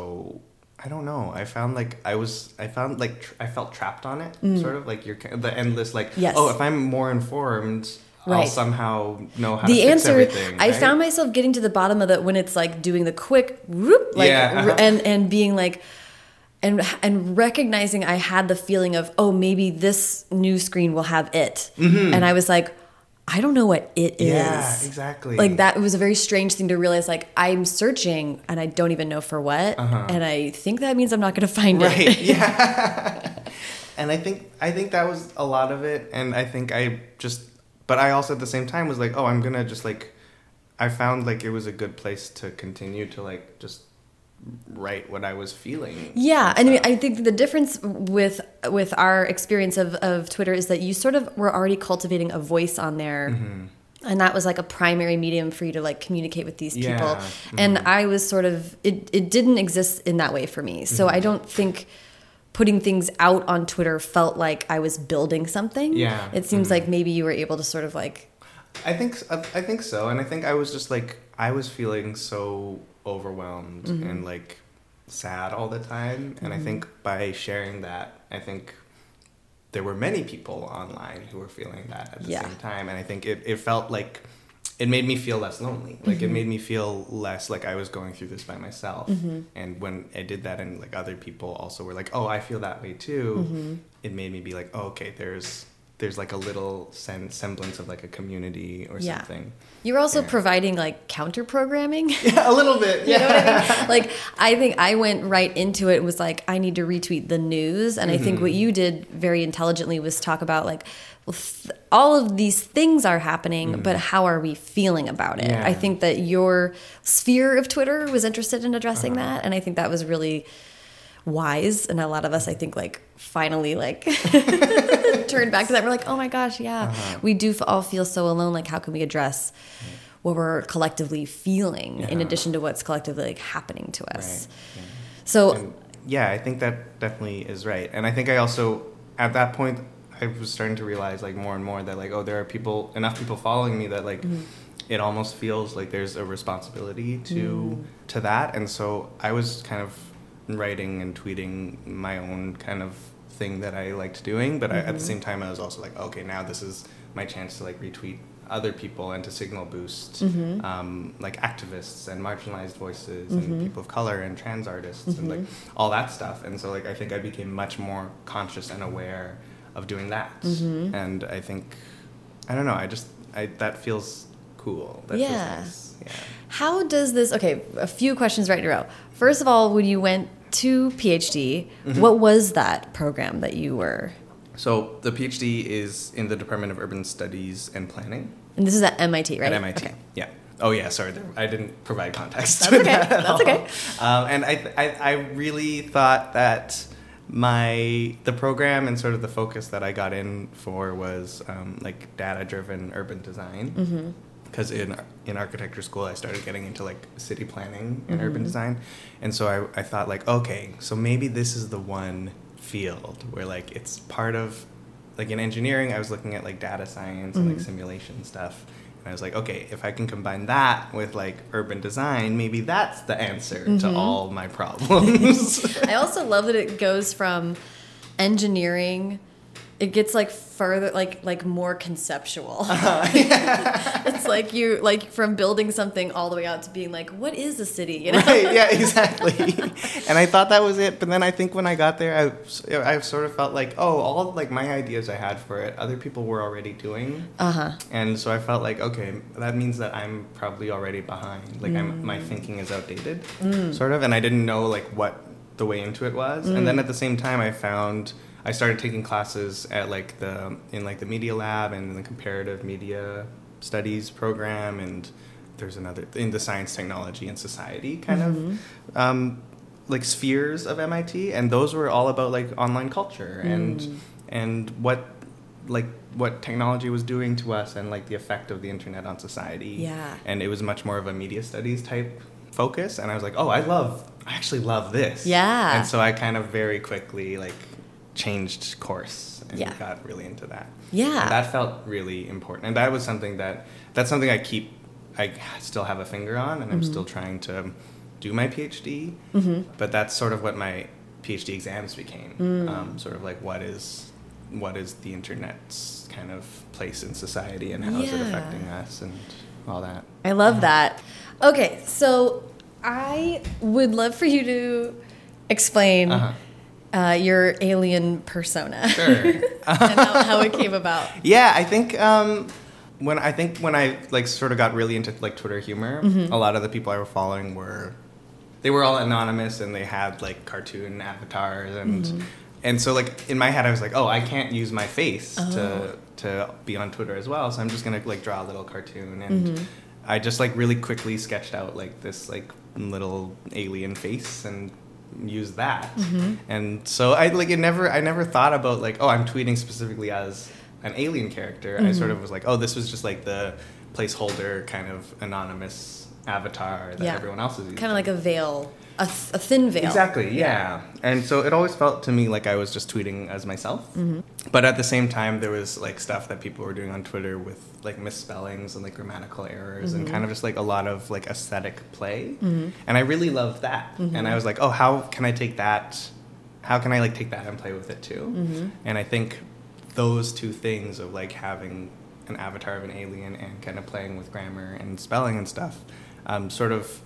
i don't know i found like i was i found like tr- i felt trapped on it sort of like you're the endless like Mm. Yes. oh if i'm more informed i'll Right. somehow know how the answer everything i right? found myself getting to the bottom of it when it's like doing the quick whoop, like Yeah, and and being like and and recognizing i had the feeling of oh maybe this new screen will have it. Mm-hmm. And i was like i don't know what it is. yeah exactly. Like that was a very strange thing to realize like i'm searching and i don't even know for what. Uh-huh. And i think that means i'm not going to find right it yeah. And i think i think that was a lot of it. And i think i just but i also at the same time was like oh i'm gonna just like i found like it was a good place to continue to like just write what i was feeling Yeah, and I, mean, I think the difference with with our experience of, of Twitter is that you sort of were already cultivating a voice on there. Mm-hmm. And that was like a primary medium for you to like communicate with these people. Yeah, mm-hmm. And I was sort of it, it didn't exist in that way for me. So Mm-hmm. I don't think putting things out on Twitter felt like I was building something. Yeah, Mm-hmm. It seems like maybe you were able to sort of like i think i think so and i think i was just like i was feeling so overwhelmed and like sad all the time and i think by sharing that i think there were many people online who were feeling that at the Yeah. same time, and I think it, it felt like it made me feel less lonely. Like Mm-hmm. it made me feel less like I was going through this by myself. Mm-hmm. And when I did that, and like other people also were like, "Oh, I feel that way too," Mm-hmm. it made me be like, "Oh, okay, there's." There's like a little sen- semblance of like a community or Yeah. something. You were also Yeah. providing like counter programming. Yeah, a little bit. You know what I mean? Like, I think I went right into it and was like, I need to retweet the news. And I think Mm-hmm. what you did very intelligently was talk about, like, well, th- all of these things are happening, but how are we feeling about it? Mm-hmm. Yeah. I think that your sphere of Twitter was interested in addressing Uh-huh. that. And I think that was really wise. And a lot of us, I think, like, finally, like, turned back to that. We're like, oh my gosh, yeah. Uh-huh. We do all feel so alone. Like, how can we address what we're collectively feeling in addition to what's collectively like happening to us? Right. yeah. So, And yeah, I think that definitely is right. And I think I also, at that point, I was starting to realize like more and more that like, oh, there are people, enough people following me that like, it almost feels like there's a responsibility to to that. And so I was kind of writing and tweeting my own kind of thing that I liked doing, but I, at the mm-hmm. same time, I was also like, okay, now this is my chance to like retweet other people and to signal boost mm-hmm. um, like activists and marginalized voices and mm-hmm. people of color and trans artists and like all that stuff. And so like i think i became much more conscious and aware of doing that. And i think i don't know i just i that feels cool. That Yeah. feels nice. Yeah. How does this? Okay, a few questions right in a row. First of all, when you went to PhD, Mm-hmm. what was that program that you were? so the phd is in the department of urban studies and planning And this is at MIT, right? At MIT. Okay. Yeah. Oh yeah. Sorry, I didn't provide context. That's okay, that at that's all. okay. Um, and I, I, I really thought that my the program and sort of the focus that I got in for was um, like data driven urban design. Mm-hmm. Because in in architecture school, I started getting into like city planning and Mm-hmm. urban design, and so I, I thought like, okay, so maybe this is the one field where like it's part of like in engineering, I was looking at like data science and like Mm-hmm. simulation stuff. And I was like, okay, if I can combine that with like urban design, maybe that's the answer Mm-hmm. to all my problems. I also love that it goes from engineering. It gets like further, like like more conceptual. Uh-huh. it's like you like from building something all the way out to being like, what is a city? You know? right? Yeah, exactly. and I thought that was it, but then I think when I got there, I, I sort of felt like, oh, all like my ideas I had for it, other people were already doing. Uh huh. And so I felt like, okay, that means that I'm probably already behind. Like I'm, my mm. thinking is outdated, mm. sort of. And I didn't know like what the way into it was. And then mm. at the same time, I found I started taking classes at like the in like the media lab and the comparative media studies program, and there's another in the science, technology, and society kind of. Um, like spheres of MIT, and those were all about like online culture and and what like what technology was doing to us and like the effect of the internet on society. Yeah. And it was much more of a media studies type focus and I was like, "Oh, I love I actually love this." Yeah. And so I kind of very quickly like changed course and Yeah. got really into that. Yeah. And that felt really important. And that was something that that's something I keep I still have a finger on and I'm Mm-hmm. still trying to do my PhD. But that's sort of what my PhD exams became. Mm. Um, sort of like what is what is the internet's kind of place in society and how is it affecting us and all that. I love that. Okay, so I would love for you to explain Uh-huh. Uh, your alien persona Sure. and how, how it came about. Yeah, I think um, when I think when I like sort of got really into like Twitter humor, Mm-hmm. a lot of the people I were following were they were all anonymous and they had like cartoon avatars and Mm-hmm. and so like in my head I was like, oh, I can't use my face Oh. to to be on Twitter as well, so I'm just gonna like draw a little cartoon and. Mm-hmm. I just like really quickly sketched out like this like little alien face and used that. Mm-hmm. And so I like it never I never thought about like oh I'm tweeting specifically as an alien character. I Mm-hmm. sort of was like oh this was just like the placeholder kind of anonymous avatar that Yeah. everyone else is using. Kind of like a veil, a, th- a thin veil. Exactly, yeah. And so it always felt to me like I was just tweeting as myself. Mm-hmm. But at the same time, there was like stuff that people were doing on Twitter with like misspellings and like grammatical errors and Mm-hmm. kind of just like a lot of like aesthetic play. And I really loved that. And I was like, oh, how can I take that? How can I like take that and play with it too? Mm-hmm. And I think those two things of like having an avatar of an alien and kind of playing with grammar and spelling and stuff, um, sort of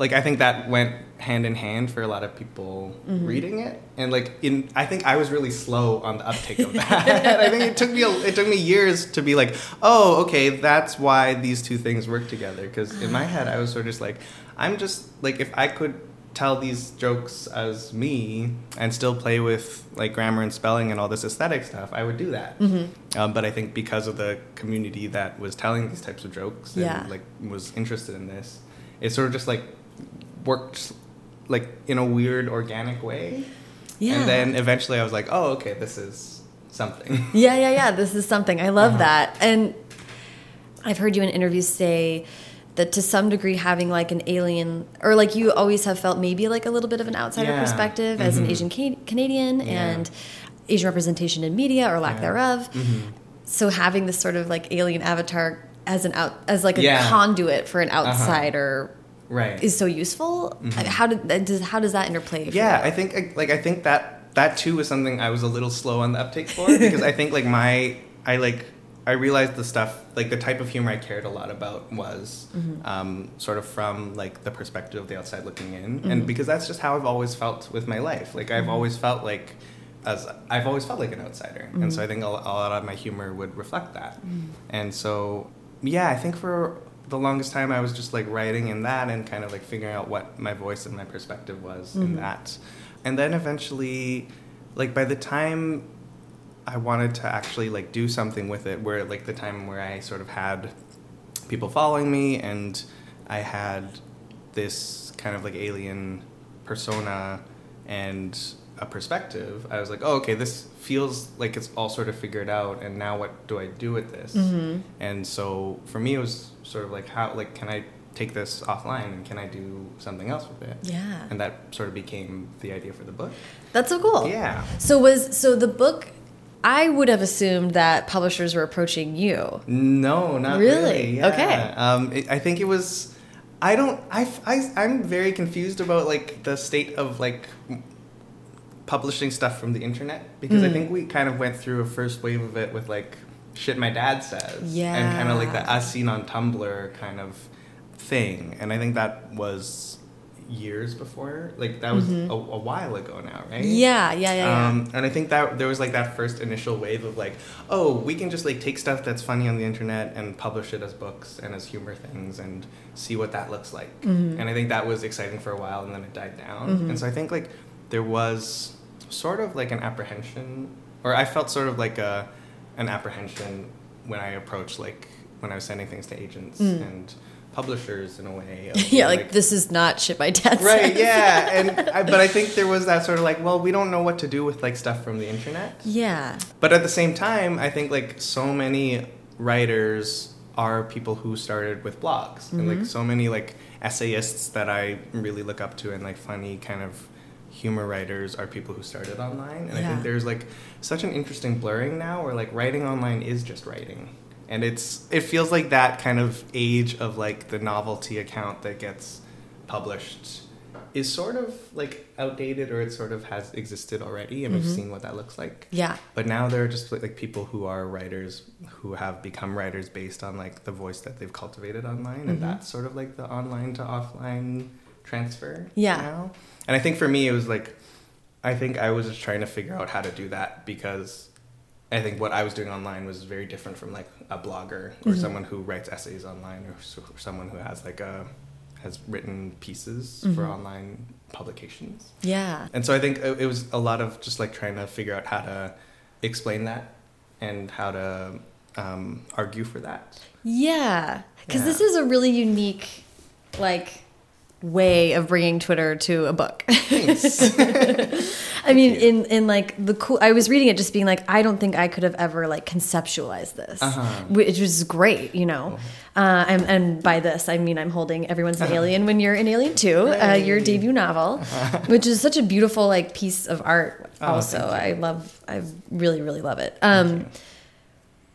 like I think that went hand in hand for a lot of people Mm-hmm. reading it, and like in I think I was really slow on the uptake of that. I think it took me a, it took me years to be like, oh, okay, that's why these two things work together. Because in my head, I was sort of just like, I'm just like if I could tell these jokes as me and still play with like grammar and spelling and all this aesthetic stuff, I would do that. Mm-hmm. Um, but I think because of the community that was telling these types of jokes and Yeah. like was interested in this, it sort of just like worked like in a weird organic way. Yeah. And then eventually I was like, oh, okay, this is something. Yeah, yeah, yeah. This is something. I love Uh-huh. that. And I've heard you in interviews say that to some degree having like an alien or like you always have felt maybe like a little bit of an outsider Yeah. perspective as an Mhm. Asian Ca- Canadian Yeah. and Asian representation in media or lack Yeah. thereof. Mhm. So having this sort of like alien avatar as an out as like a Yeah. Uh-huh. conduit for an outsider Right. is so useful. How did does how does that interplay? Mm-hmm. yeah you? i think like i think that that too was something i was a little slow on the uptake for because i think like my i like i realized the stuff like the type of humor i cared a lot about was Mm-hmm. um, sort of from like the perspective of the outside looking in Mm-hmm. and because that's just how i've always felt with my life like i've always felt like as i've always felt like an outsider and Mm-hmm. so i think a, a lot of my humor would reflect that and so yeah i think for the longest time i was just like writing in that and kind of like figuring out what my voice and my perspective was in that. And then eventually like by the time i wanted to actually like do something with it where like the time where i sort of had people following me and i had this kind of like alien persona and a perspective i was like oh okay this feels like it's all sort of figured out and now what do i do with this? Mm-hmm. and so for me it was sort of like how like can i take this offline and can i do something else with it Yeah. and that sort of became the idea for the book That's so cool. yeah So was so the book I would have assumed that publishers were approaching you. No, not Really? really. yeah. Okay. Um, it, I think it was. I don't. I, I. I'm very confused about like the state of like publishing stuff from the internet because I Mm. think we kind of went through a first wave of it with like shit my dad says. Yeah. And kind of like the Yeah. as seen on Tumblr kind of thing, and I think that was years before. Like that was a, a while ago now, right? Mm-hmm. Yeah, yeah, yeah, yeah. Um, and I think that there was like that first initial wave of like, oh, we can just like take stuff that's funny on the internet and publish it as books and as humor things and see what that looks like. Mm-hmm. And I think that was exciting for a while and then it died down. And so I think like there was sort of like an apprehension, or I felt sort of like a an apprehension when I approached like when I was sending things to agents and publishers in a way. of Mm. yeah, being, like, this is not shit my dad right says. yeah and I, but i think there was that sort of like well we don't know what to do with like stuff from the internet yeah. but at the same time i think like so many writers are people who started with blogs and like so many like essayists that i really look up to and like funny kind of humor writers are people who started online. And i think there's like such an interesting blurring now where like writing online is just writing. And it's it feels like that kind of age of like the novelty account that gets published is sort of like outdated or it sort of has existed already and we've mm-hmm. seen what that looks like. Yeah. but now there are just like people who are writers who have become writers based on like the voice that they've cultivated online and mm-hmm. that's sort of like the online to offline transfer Yeah. now and i think for me it was like i think i was just trying to figure out how to do that because I think what I was doing online was very different from like a blogger or someone who writes essays online or, s- or someone who has like a has written pieces for online publications. Yeah. And so I think it it was a lot of just like trying to figure out how to explain that and how to um, argue for that. Yeah. Because Yeah. this is a really unique, like, way of bringing Twitter to a book. I mean, in in like the cool. I was reading it, just being like, I don't think I could have ever like conceptualized this, Uh-huh. which was great, you know. Uh, and, and by this, I mean I'm holding "Everyone's an Alien" when you're an alien too, uh, your debut novel, which is such a beautiful like piece of art. Oh, also. I love, I really, really love it. Um,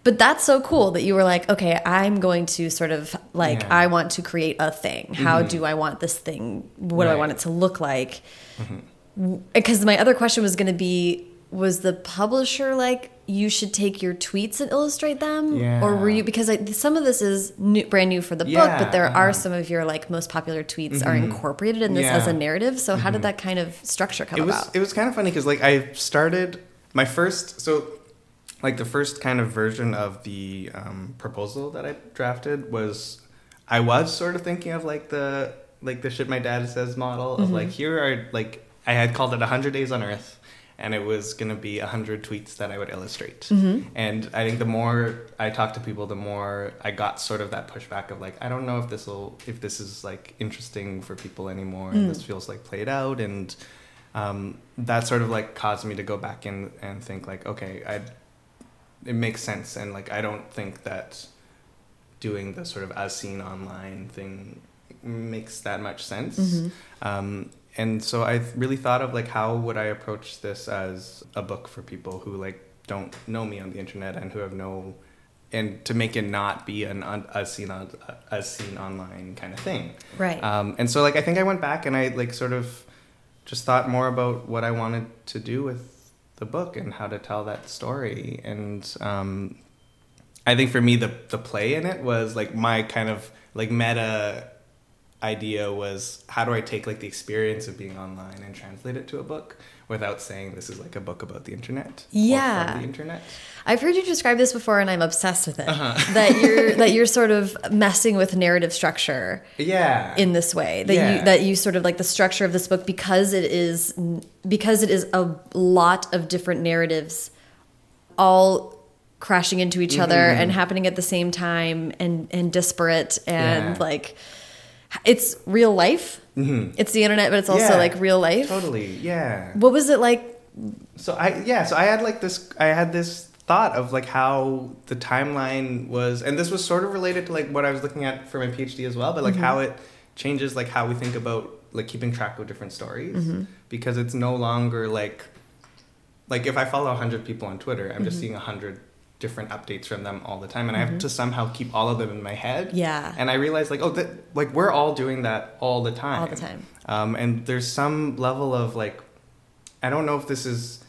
but that's so cool that you were like, okay, I'm going to sort of like, Yeah. I want to create a thing. How do I want this thing? What do I want it to look like? Because my other question was going to be, was the publisher like you should take your tweets and illustrate them, Yeah. or were you because I, some of this is new, brand new for the book, but there are uh-huh. Mm-hmm. some of your like most popular tweets are incorporated in this Yeah. Mm-hmm. as a narrative. So how did that kind of structure come it was about? it was kind of funny because like I started my first so like the first kind of version of the um, proposal that I drafted was I was sort of thinking of like the like the shit my dad says model of like here are like I had called it 100 days on earth and it was going to be 100 tweets that I would illustrate. And I think the more I talked to people the more I got sort of that pushback of like I don't know if this will if this is like interesting for people anymore and this feels like played out and um, that sort of like caused me to go back in and think like okay I it makes sense and like I don't think that doing the sort of as seen online thing makes that much sense Mm-hmm. um, and so I really thought of like how would I approach this as a book for people who like don't know me on the internet and who have no and to make it not be an un, as seen on as seen online kind of thing Right. um, and so like I think I went back and I like sort of just thought more about what I wanted to do with the book and how to tell that story. And um, I think for me, the the play in it was like my kind of like meta idea was how do I take like the experience of being online and translate it to a book without saying this is like a book about the internet. or Yeah. the internet. I've heard you describe this before, and I'm obsessed with it. Uh-huh. that you're that you're sort of messing with narrative structure Yeah. in this way. That Yeah. you that you sort of like the structure of this book because it is because it is a lot of different narratives, all crashing into each other Mm-hmm. and happening at the same time and and disparate and Yeah. like it's real life. Mm-hmm. It's the internet, but it's also Mm-hmm. Yeah. like real life. Totally. Yeah. What was it like? So I yeah, so I had like this I had this thought of like how the timeline was and this was sort of related to like what I was looking at for my PhD as well, but like mm-hmm. how it changes like how we think about like keeping track of different stories mm-hmm. because it's no longer like like if I follow 100 people on Twitter, I'm just seeing 100 different updates from them all the time and I have to somehow keep all of them in my head. Yeah. And I realized like oh that like we're all doing that all the time. All the time. Um, and there's some level of like I don't know if this is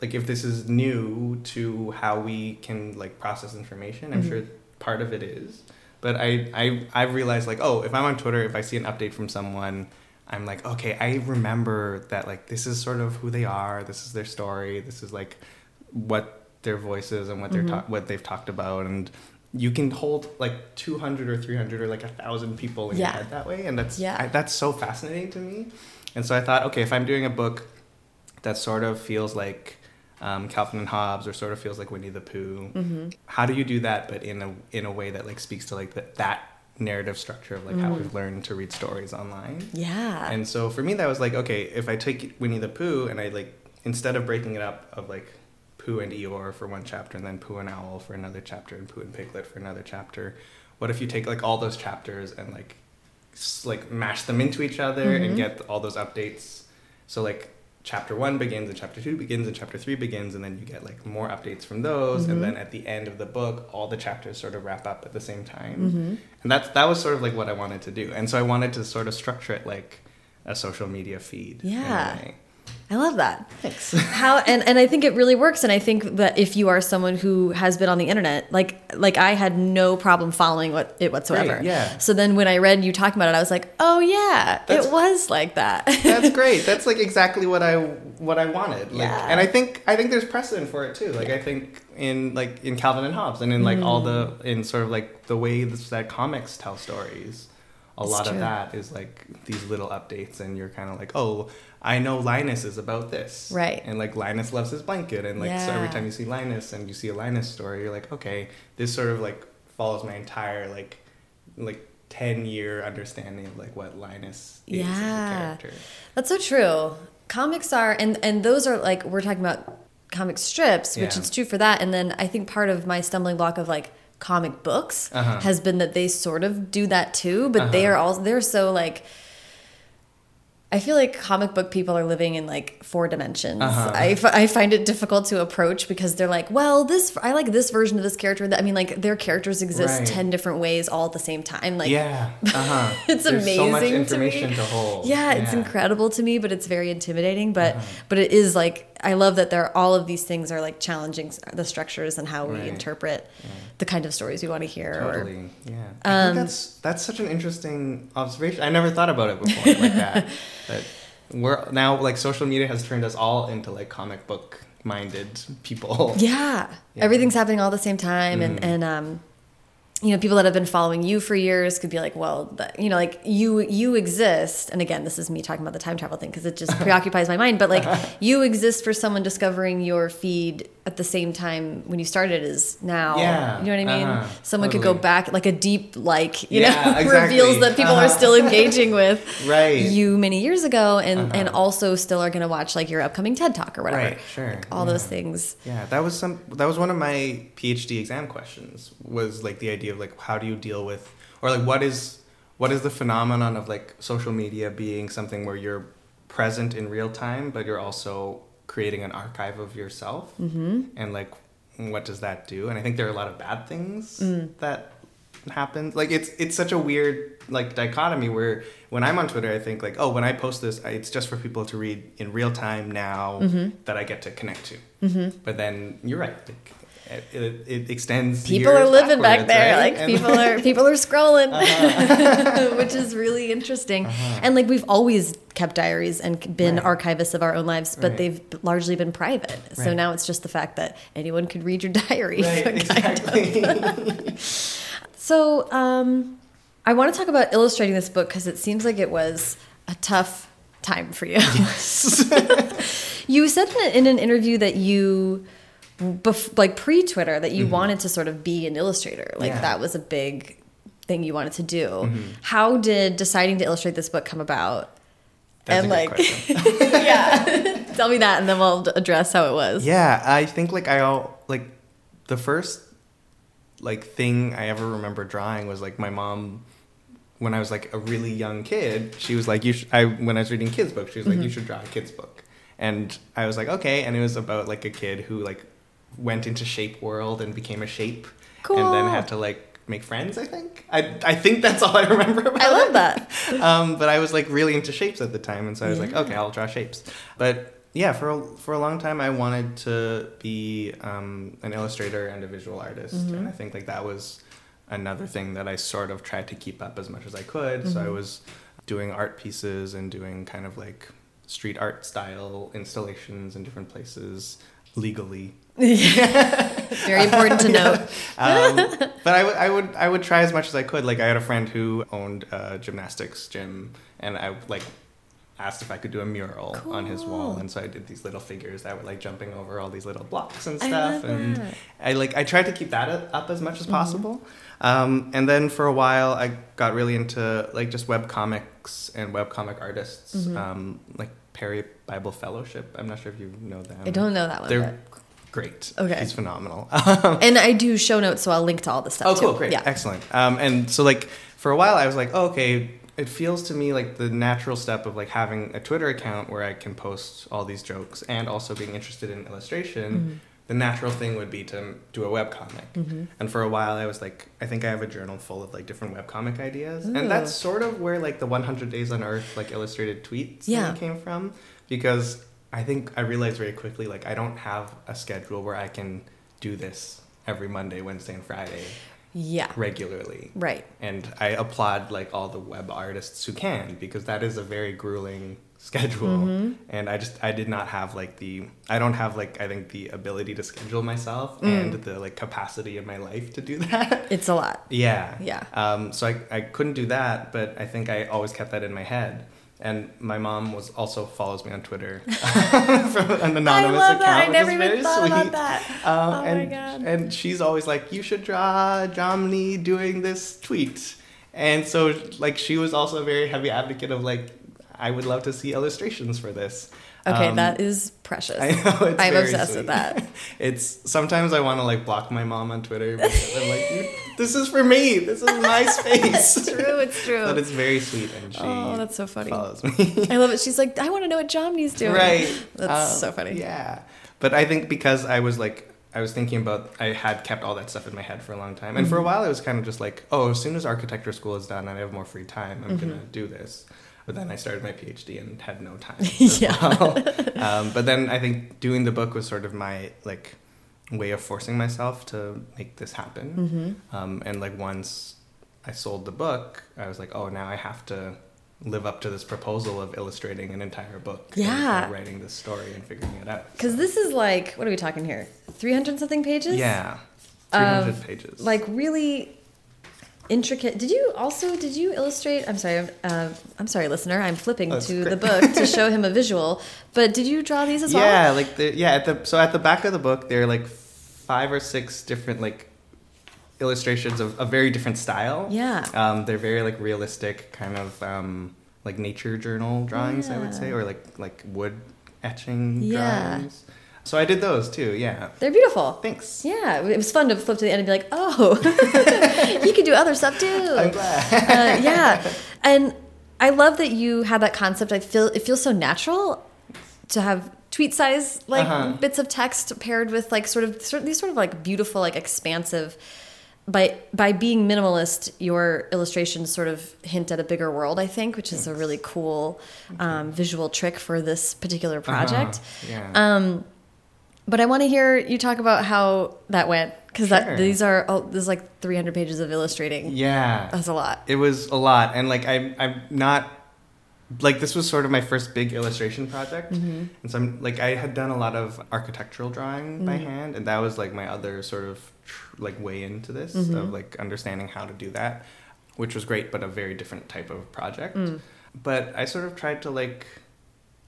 like if this is new to how we can like process information. I'm sure part of it is. But I, I I've realized like, oh, if I'm on Twitter, if I see an update from someone, I'm like, okay, I remember that like this is sort of who they are, this is their story, this is like what their voices and what they're ta- what they've talked about and you can hold like 200 or 300 or like a thousand people in Yeah. your head that way and that's Yeah. I, that's so fascinating to me and so i thought okay if i'm doing a book that sort of feels like um, calvin and hobbes or sort of feels like winnie the pooh Mm-hmm. how do you do that but in a in a way that like speaks to like that that narrative structure of like how we've learned to read stories online Yeah. and so for me, that was like, okay, if I take Winnie the Pooh and I like, instead of breaking it up of like Pooh and Eeyore for one chapter and then Pooh and Owl for another chapter and Pooh and Piglet for another chapter, what if you take like all those chapters and like, s- like mash them into each other and mm-hmm. get all those updates? So like chapter one begins and chapter two begins and chapter three begins and then you get like more updates from those and mm-hmm. then at the end of the book all the chapters sort of wrap up at the same time. Mm-hmm. And that's that was sort of like what i wanted to do. And so i wanted to sort of structure it like a social media feed in a Yeah. I love that. thanks how and, and I think it really works and I think that if you are someone who has been on the internet like like I had no problem following what it whatsoever. Great, yeah. So then when I read you talking about it I was like, "Oh yeah, That's- it was like that." that's great that's like exactly what i what i wanted like Yeah. and i think i think there's precedent for it too like i think in like in calvin and hobbes and in like all the Mm. in sort of like the way that comics tell stories a It's lot true. of that is like these little updates and you're kind of like oh i know linus is about this Right. and like linus loves his blanket and like so every time you see linus and you see a linus story you're like okay this sort of like follows my entire like like 10 year understanding of like what linus is as a Yeah. character That's so true. Comics are and and those are like we're talking about comic strips, which Yeah. is true for that. And then I think part of my stumbling block of like comic books Uh-huh. has been that they sort of do that too, but they Uh-huh. are all they're so like I feel like comic book people are living in like four dimensions. Uh-huh. I, f- I find it difficult to approach because they're like, well, this I like this version of this character. That I mean, like their characters exist Right. ten different ways all at the same time. Like, yeah uh-huh It's There's so much amazing to me. to, hold yeah, it's incredible to me, but it's very intimidating. But but it is like I love that there all of these things are like challenging the structures and how we Right. interpret the kind of stories we want to hear. Or, Totally. Yeah. I Um, think that's that's such an interesting observation. I never thought about it before like that. That we're now like social media has turned us all into like comic book minded people. yeah, Yeah. everything's happening all at the same time, and Mhm. and um, you know, people that have been following you for years could be like, well, that, you know, like you you exist, and again, this is me talking about the time travel thing because it just preoccupies my mind. But like, you exist for someone discovering your feed at the same time when you started as now. Yeah, you know what I mean. uh-huh, someone could go back, like a deep like, you Yeah, know, exactly. reveals that people are Uh-huh. still engaging with Right. you many years ago, and Uh-huh. and also still are going to watch like your upcoming TED talk or whatever. Right, sure. All yeah. those things. Yeah, that was some that was one of my PhD exam questions was like the idea of like how do you deal with or like what is what is the phenomenon of like social media being something where you're present in real time but you're also creating an archive of yourself? Mm-hmm. and like what does that do? And i think there are a lot of bad things that happen. Like it's it's such a weird like dichotomy where when i'm on twitter i think like oh when i post this I, it's just for people to read in real time now that i get to connect to. Mm-hmm. but then you're right like, it, it, it extends People are living back there, right? like And- people are people are scrolling, which is really interesting. And like we've always kept diaries and been Right. archivists of our own lives, but Right. they've largely been private. So now it's just the fact that anyone could read your diary. right exactly So, um, I want to talk about illustrating this book because it seems like it was a tough time for you. you said in, in an interview that you, like pre Twitter, that you wanted to sort of be an illustrator. Like Mm-hmm. Yeah. that was a big thing you wanted to do. Mm-hmm. How did deciding to illustrate this book come about? That's and like, yeah, tell me that, and then we'll address how it was. Yeah, I think like I all like the first like thing I ever remember drawing was like my mom when I was like a really young kid. She was like, "You should." I when I was reading kids books, she was like, Mm-hmm. "You should draw a kids book," and I was like, "Okay." And it was about like a kid who like went into shape world and became a shape, and then had to like make friends. I think I I think that's all I remember. About I love it that. um, but I was like really into shapes at the time, and so I was like, okay, I'll draw shapes. But yeah, for a, for a long time, I wanted to be um, an illustrator and a visual artist, and I think like that was another thing that I sort of tried to keep up as much as I could. So I was doing art pieces and doing kind of like street art style installations in different places legally Very important to note. um, but I would, I would, I would try as much as I could. Like I had a friend who owned a gymnastics gym, and I like asked if I could do a mural on his wall, and so I did these little figures that were like jumping over all these little blocks and I stuff, love and that. I like I tried to keep that up- as much Mm-hmm. as possible. Um, and then for a while, I got really into like just web comics and web comic artists, Mm-hmm. um, like Perry Bible Fellowship. I'm not sure if you know them. I don't know that one. They're great. Okay. he's phenomenal. and I do show notes, so I'll link to all the stuff. Oh, too. cool, great, Yeah. excellent. Um, and so like for a while, I was like, oh, okay, it feels to me like the natural step of like having a Twitter account where I can post all these jokes and also being interested in illustration. Mm-hmm. The natural thing would be to do a webcomic. Mm-hmm. And for a while, I was like, I think I have a journal full of like different webcomic ideas, Ooh. and that's sort of where like the 100 Days on Earth like illustrated tweets Yeah. came from, because I think I realized very quickly like I don't have a schedule where I can do this every Monday, Wednesday, and Friday Yeah. regularly. Right. And I applaud like all the web artists who can because that is a very grueling schedule. Mm-hmm. And I just I did not have like the I don't have like I think the ability to schedule myself Mm. and the like capacity in my life to do that. It's a lot. yeah. Yeah. Um so I I couldn't do that, but I think I always kept that in my head. And my mom was also follows me on Twitter from an anonymous I love account. that. I never even thought sweet. about that. Um, Oh my and, God. And she's always like, you should draw Jonny doing this tweet. And so, like, she was also a very heavy advocate of, like, I would love to see illustrations for this. Okay, Um, that is precious. I know, I'm obsessed sweet. with that. It's sometimes I want to like block my mom on Twitter because I'm like, this is for me. This is my space. It's true. It's true. but it's very sweet, and she Oh, that's so funny. follows me. I love it. She's like, I want to know what Jonny's doing. right That's Um, so funny. yeah but i think because i was like i was thinking about i had kept all that stuff in my head for a long time and for a Mm-hmm. while it was kind of just like oh as soon as architecture school is done and i have more free time i'm Mm-hmm. gonna do this but then I started my PhD and had no time. Yeah. well. um, but then I think doing the book was sort of my like way of forcing myself to make this happen. Mm-hmm. Um, and like once I sold the book, I was like, oh, now I have to live up to this proposal of illustrating an entire book. and, Yeah. uh, writing this story and figuring it out. Because this is like, what are we talking here? 300 something pages? Yeah. 300 pages. Like really intricate. Did you also, did you illustrate? I'm sorry, uh, I'm sorry, listener. I'm flipping to great. the book to show him a visual. But did you draw these as well? Yeah, like the yeah, at the so at the back of the book there are like five or six different like illustrations of a very different style. Yeah. Um, they're very like realistic, kind of um, like nature journal drawings, I would say, or like like wood etching Yeah. drawings. So I did those too. Yeah. They're beautiful. Thanks. Yeah, it was fun to flip to the end and be like, oh, you can do other stuff too. I'm glad. uh, yeah, and I love that you had that concept. I feel it feels so natural to have tweet size like Uh-huh. bits of text paired with like sort of these sort of like beautiful like expansive. By by being minimalist, your illustrations sort of hint at a bigger world. I think, which is a really cool um, visual trick for this particular project. Uh-huh. Yeah. Um, but I want to hear you talk about how that went because Sure. that these are oh, there's like 300 pages of illustrating. yeah. That's a lot. It was a lot, and like I'm, I'm not like this was sort of my first big illustration project, Mm-hmm. and so I'm like I had done a lot of architectural drawing by Mm. hand, and that was like my other sort of tr- like way into this Mm-hmm. of like understanding how to do that, which was great, but a very different type of project. Mm. But I sort of tried to like.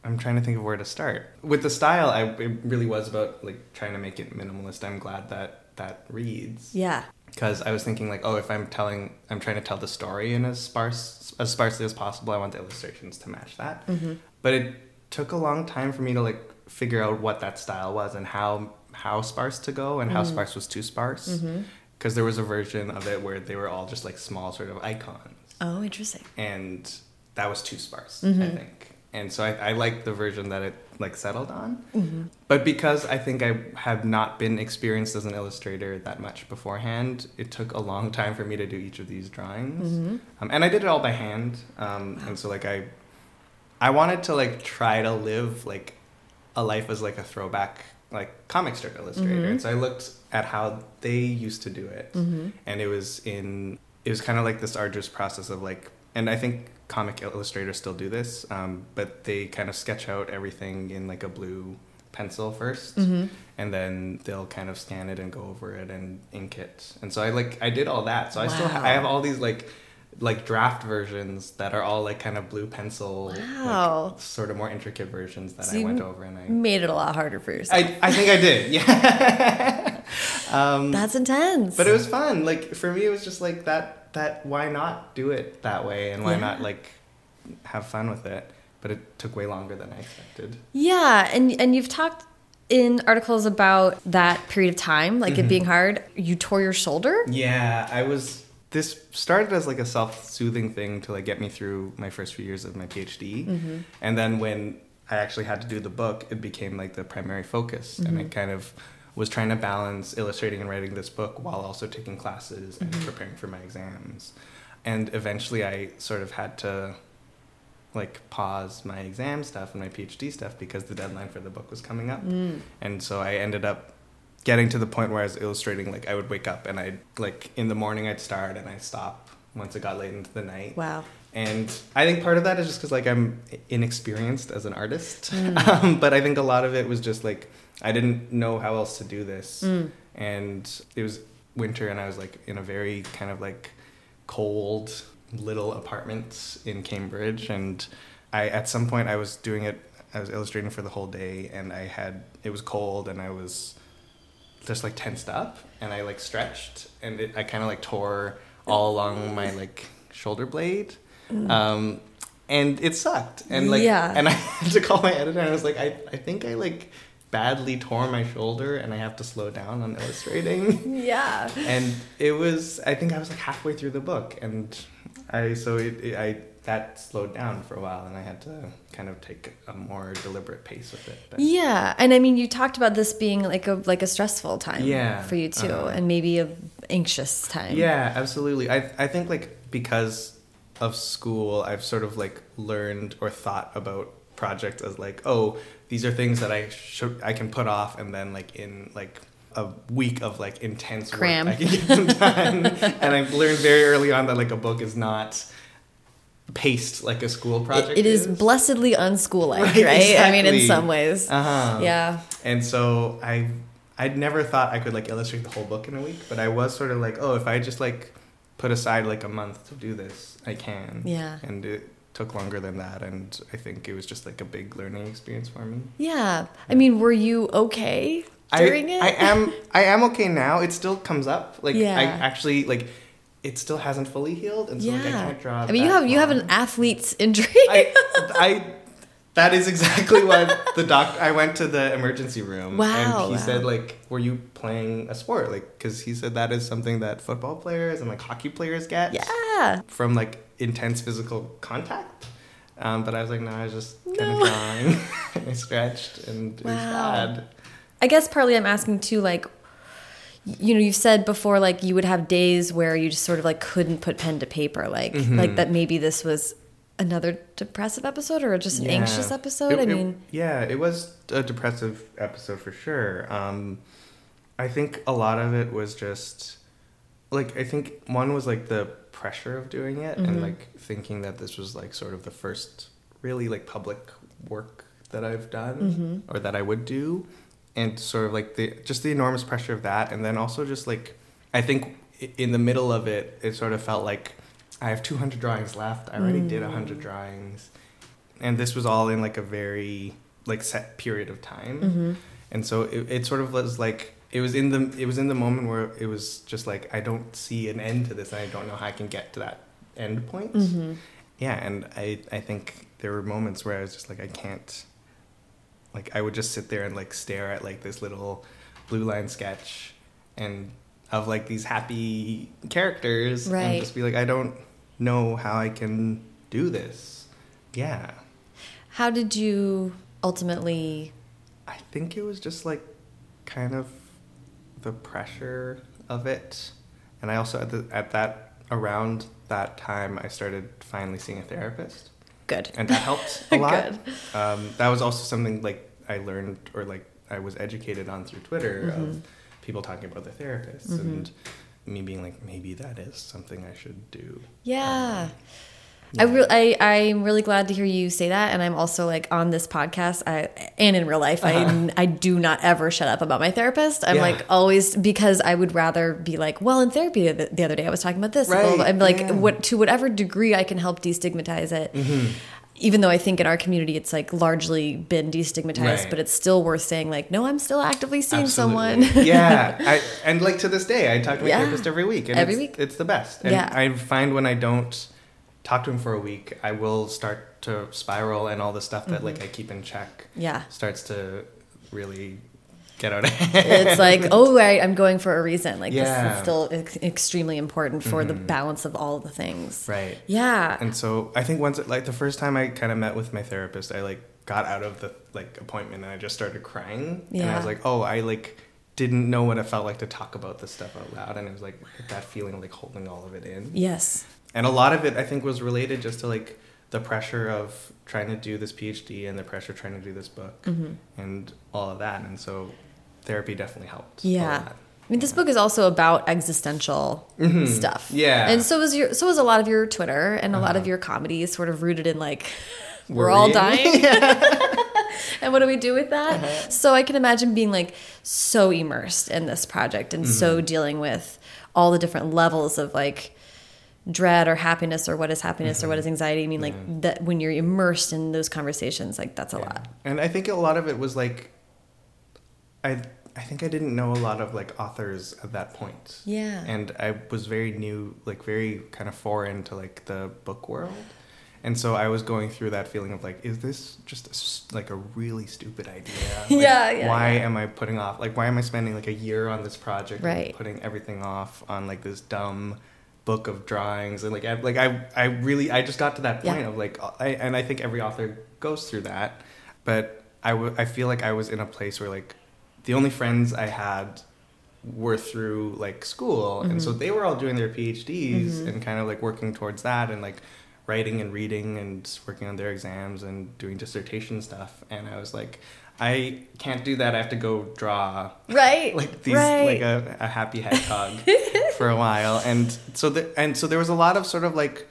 I'm trying to think of where to start. With the style, I it really was about like trying to make it minimalist. I'm glad that that reads Yeah. because I was thinking like, oh, if I'm telling, I'm trying to tell the story in as sparse, as sparsely as possible. I want the illustrations to match that. Mm-hmm. But it took a long time for me to like figure out what that style was and how how sparse to go and how Mm. sparse was too sparse. Mm-hmm. Because there was a version of it where they were all just like small sort of icons, Oh, interesting. and that was too sparse, I Mhm. think. And so I, I liked the version that it like settled on. Mm-hmm. But because I think I have not been experienced as an illustrator that much beforehand, it took a long time for me to do each of these drawings, Mm-hmm. um, and I did it all by hand. Um, and so like I, I wanted to like try to live like a life as like a throwback like comic strip illustrator, Mhm. and so I looked at how they used to do it, Mm-hmm. and it was in it was kind of like this arduous process of like and i think comic illustrators still do this um, but they kind of sketch out everything in like a blue pencil 1st Mm-hmm. and then they'll kind of scan it and go over it and ink it and so i like i did all that so i still ha- i have all these like like draft versions that are all like kind of blue pencil like, sort of more intricate versions that So i went over and i Made it a lot harder for yourself. I, I think I did, yeah. um, That's intense. but it was fun. Like for me, it was just like that. That why not do it that way, and why Yeah. not like have fun with it? But it took way longer than I expected. Yeah, and and you've talked in articles about that period of time, like Mm-hmm. it being hard. You tore your shoulder. Yeah, I was. This started as like a self-soothing thing to like get me through my first few years of my PhD, Mm-hmm. and then when I actually had to do the book, it became like the primary focus, and Mm-hmm. I kind of was trying to balance illustrating and writing this book while also taking classes and Mm-hmm. preparing for my exams, and eventually I sort of had to like pause my exam stuff and my PhD stuff because the deadline for the book was coming up. Mm. And so I ended up getting to the point where I was illustrating like I would wake up and I'd like in the morning I'd start and I'd stop once it got late into the night. Wow. And I think part of that is just because like I'm inexperienced as an artist, Mm. um, but I think a lot of it was just like I didn't know how else to do this, Mm. and it was winter and I was like in a very kind of like cold little apartment in Cambridge, and I at some point I was doing it. I was illustrating for the whole day, and I had it was cold, and I was just like tensed up, and I like stretched, and it, I kind of like tore all along my like shoulder blade, um, and it sucked, and like Yeah. and I had to call my editor, and I was like, I I think I like badly tore my shoulder, and I have to slow down on illustrating Yeah. and it was i think i was like halfway through the book and i so it, it i that slowed down for a while and i had to kind of take a more deliberate pace with it but Yeah, and I mean, you talked about this being like a like a stressful time Yeah, for you too, uh-huh. and maybe a anxious time. yeah absolutely i i think like because of school, I've sort of like learned or thought about projects as like, oh, these are things that I should I can put off, and then like in like a week of like intense Cram. work, I can get them done. and I've learned very early on that like a book is not paced like a school project. it is blessedly unschool-like, right? Right, I mean, in some ways. Uh-huh. Yeah. And so I I'd never thought I could like illustrate the whole book in a week, but I was sort of like, oh, if I just like put aside like a month to do this, I can. Yeah. And it took longer than that and I think it was just like a big learning experience for me. Yeah. I mean, were you okay during I, it? I am I am okay now. It still comes up. Like Yeah. I actually like it still hasn't fully healed and so yeah. like I can't draw I mean, you have you have an athlete's injury. I, I, that is exactly why the doc. I went to the emergency room, Wow, and he wow. said, like, "Were you playing a sport?" Like, because he said that is something that football players and like hockey players get yeah. from like intense physical contact. Um, but I was like, no, I was just kind No. of drawing. I stretched, and it was bad. I guess partly I'm asking too, like, you know, you've said before, like, you would have days where you just sort of like couldn't put pen to paper, like, Mm-hmm. like that maybe this was another depressive episode or just an Yeah. anxious episode. It- I it- mean, yeah, it was a depressive episode for sure. Um, I think a lot of it was just like I think one was like the pressure of doing it Mm-hmm. and like thinking that this was like sort of the first really like public work that I've done Mm-hmm. or that I would do, and sort of like the just the enormous pressure of that, and then also just like I think in the middle of it, it sort of felt like I have 200 drawings left. I already did 100 drawings and this was all in like a very like set period of time Mm-hmm. and so it, it sort of was like it was in the it was in the moment where it was just like i don't see an end to this and i don't know how i can get to that end point Mm-hmm. yeah and i i think there were moments where i was just like i can't like i would just sit there and like stare at like this little blue line sketch and of like these happy characters Right. and just be like i don't know how i can do this yeah how did you ultimately? I think it was just like kind of the pressure of it, and I also at the, at that around that time I started finally seeing a therapist, Good. and that helped a lot. Um, that was also something like I learned or like I was educated on through Twitter Mm-hmm. of people talking about their therapists and me being like maybe that is something I should do. Yeah. Um, I I'm really glad to hear you say that, and I'm also like on this podcast, I and in real life, I I do not ever shut up about my therapist. I'm Uh-huh. Yeah. like always because I would rather be like, well, in therapy the, the other day I was talking about this. Right, I'm like, yeah. what to whatever degree I can help destigmatize it. Mm-hmm. Even though I think in our community it's like largely been destigmatized, Right. but it's still worth saying like, no, I'm still actively seeing someone. Yeah, I, and like to this day, I talk to my Yeah. therapist every week, and Every it's, week. it's the best. And Yeah. I find when I don't talk to him for a week, I will start to spiral, and all the stuff that like I keep in check, Mm-hmm. Yeah. starts to really get out of hand. it's like, oh, I, I'm going for a reason. Like this Yeah. Mm-hmm. is still ex- extremely important for the balance of all the things. right. Yeah. And so I think once, like the first time I kind of met with my therapist, I like got out of the like appointment and I just started crying, Yeah. and I was like, oh, I like didn't know what it felt like to talk about this stuff out loud, and it was like that feeling like holding all of it in. yes. And a lot of it i think was related just to like the pressure of trying to do this phd and the pressure trying to do this book Mm-hmm. and all of that and so therapy definitely helped Yeah. I mean, this book is also about existential stuff. Mm-hmm. Yeah. Uh-huh. And so was your so is a lot of your Twitter and a lot of your comedy is sort of rooted in like we're all dying. and what do we do with that? Uh-huh. So I can imagine being like so immersed in this project and so Mm-hmm. dealing with all the different levels of like dread or happiness or what is happiness or what mm-hmm. is anxiety. I mean, like that when you're immersed in those conversations, like that's a lot. and i think a lot of it was like i i think i didn't know a lot of like authors at that point Yeah. and i was very new like very kind of foreign to like the book world and so i was going through that feeling of like is this just a like a really stupid idea Like, Yeah, yeah, why yeah. am i putting off like why am i spending like a year on this project and, Right. putting everything off on like this dumb book of drawings and like I, like I I really I just got to that point Yeah. of like I and I think every author goes through that but I w- I feel like I was in a place where like the only friends I had were through like school and Mm-hmm. so they were all doing their PhDs and kind of like working towards that and like writing and reading and working on their exams and doing dissertation stuff. And I was like, I can't do that. I have to go draw right like these right. like a, a happy hedgehog for a while. And so the, and so there was a lot of sort of like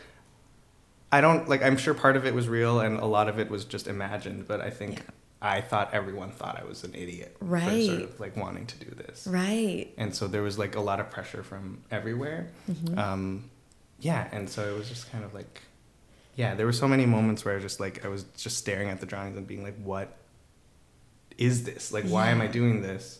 I don't like I'm sure part of it was real and a lot of it was just imagined, but I think Yeah. I thought everyone thought I was an idiot for Right. sort of like wanting to do this. right And so there was like a lot of pressure from everywhere. Mm-hmm. Um, yeah, and so it was just kind of like, yeah, there were so many moments where I was just like, I was just staring at the drawings and being like, what is this? Like, why am I doing this?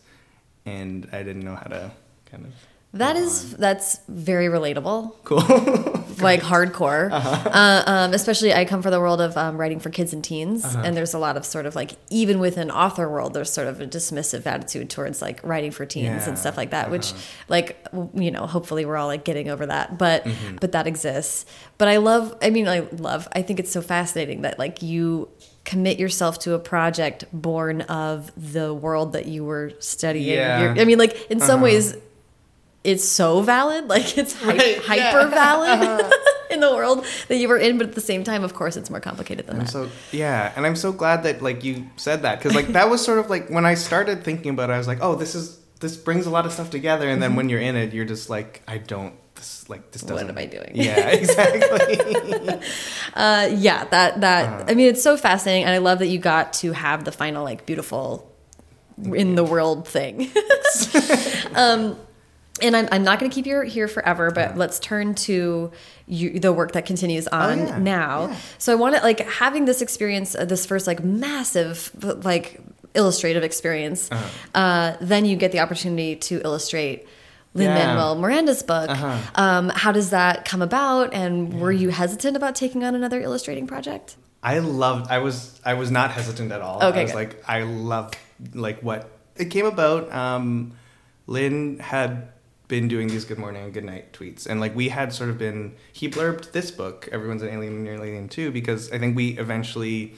And I didn't know how to kind of. That is on. that's very relatable cool. like hardcore Uh-huh. uh, um, especially i come from the world of um, writing for kids and teens Uh-huh. and there's a lot of sort of like even within author world there's sort of a dismissive attitude towards like writing for teens Yeah. and stuff like that which Uh-huh. like you know hopefully we're all like getting over that but Mm-hmm. but that exists but i love i mean i love i think it's so fascinating that like you commit yourself to a project born of the world that you were studying Yeah. I mean like in some Uh-huh. ways it's so valid like it's hy- Right, yeah. hyper valid in the world that you were in but at the same time of course it's more complicated than I'm that so yeah, and I'm so glad that like you said that because like that was sort of like when I started thinking about it, I was like, oh, this is this brings a lot of stuff together, and then when you're in it, you're just like, I don't this like this Mm-hmm. What am I doing? Yeah, exactly. uh yeah that that Uh-huh. i mean it's so fascinating and i love that you got to have the final like beautiful in the world thing um and I'm, I'm not going to keep you here forever, but let's turn to you, the work that continues on Oh, yeah. now. Yeah. So I want to like having this experience, uh, this first like massive like illustrative experience. Uh-huh. Uh, then you get the opportunity to illustrate Lin Yeah. Manuel Miranda's book. Uh-huh. Um, how does that come about? And were you hesitant about taking on another illustrating project? I loved. I was. I was not hesitant at all. Okay, I was good. like, I love like what it came about. Um, Lin had been doing these good morning and good night tweets, and like we had sort of been. He blurbed this book. Everyone's an alien, and alien too, because I think we eventually.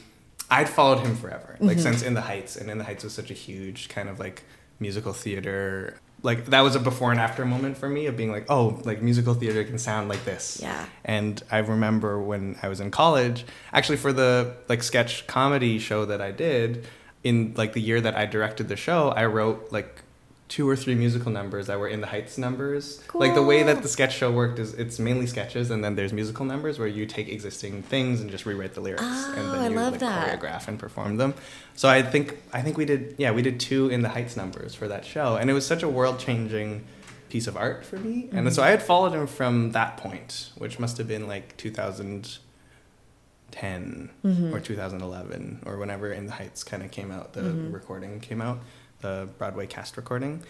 I'd followed him forever, like Mm-hmm. since In the Heights, and In the Heights was such a huge kind of like musical theater. Like that was a before and after moment for me of being like, oh, like musical theater can sound like this. Yeah. And I remember when I was in college, actually for the like sketch comedy show that I did, in like the year that I directed the show, I wrote like two or three musical numbers that were in the Heights numbers. Like the way that the sketch show worked is it's mainly sketches and then there's musical numbers where you take existing things and just rewrite the lyrics Oh, and then ah, I you love like that. choreograph and perform them. So I think I think we did yeah, we did two in the Heights numbers for that show and it was such a world-changing piece of art for me. And mm-hmm. so I had followed him from that point, which must have been like 2010 mm-hmm. or 2011 or whenever In the Heights kind of came out, the mm-hmm. recording came out, the Broadway cast recording.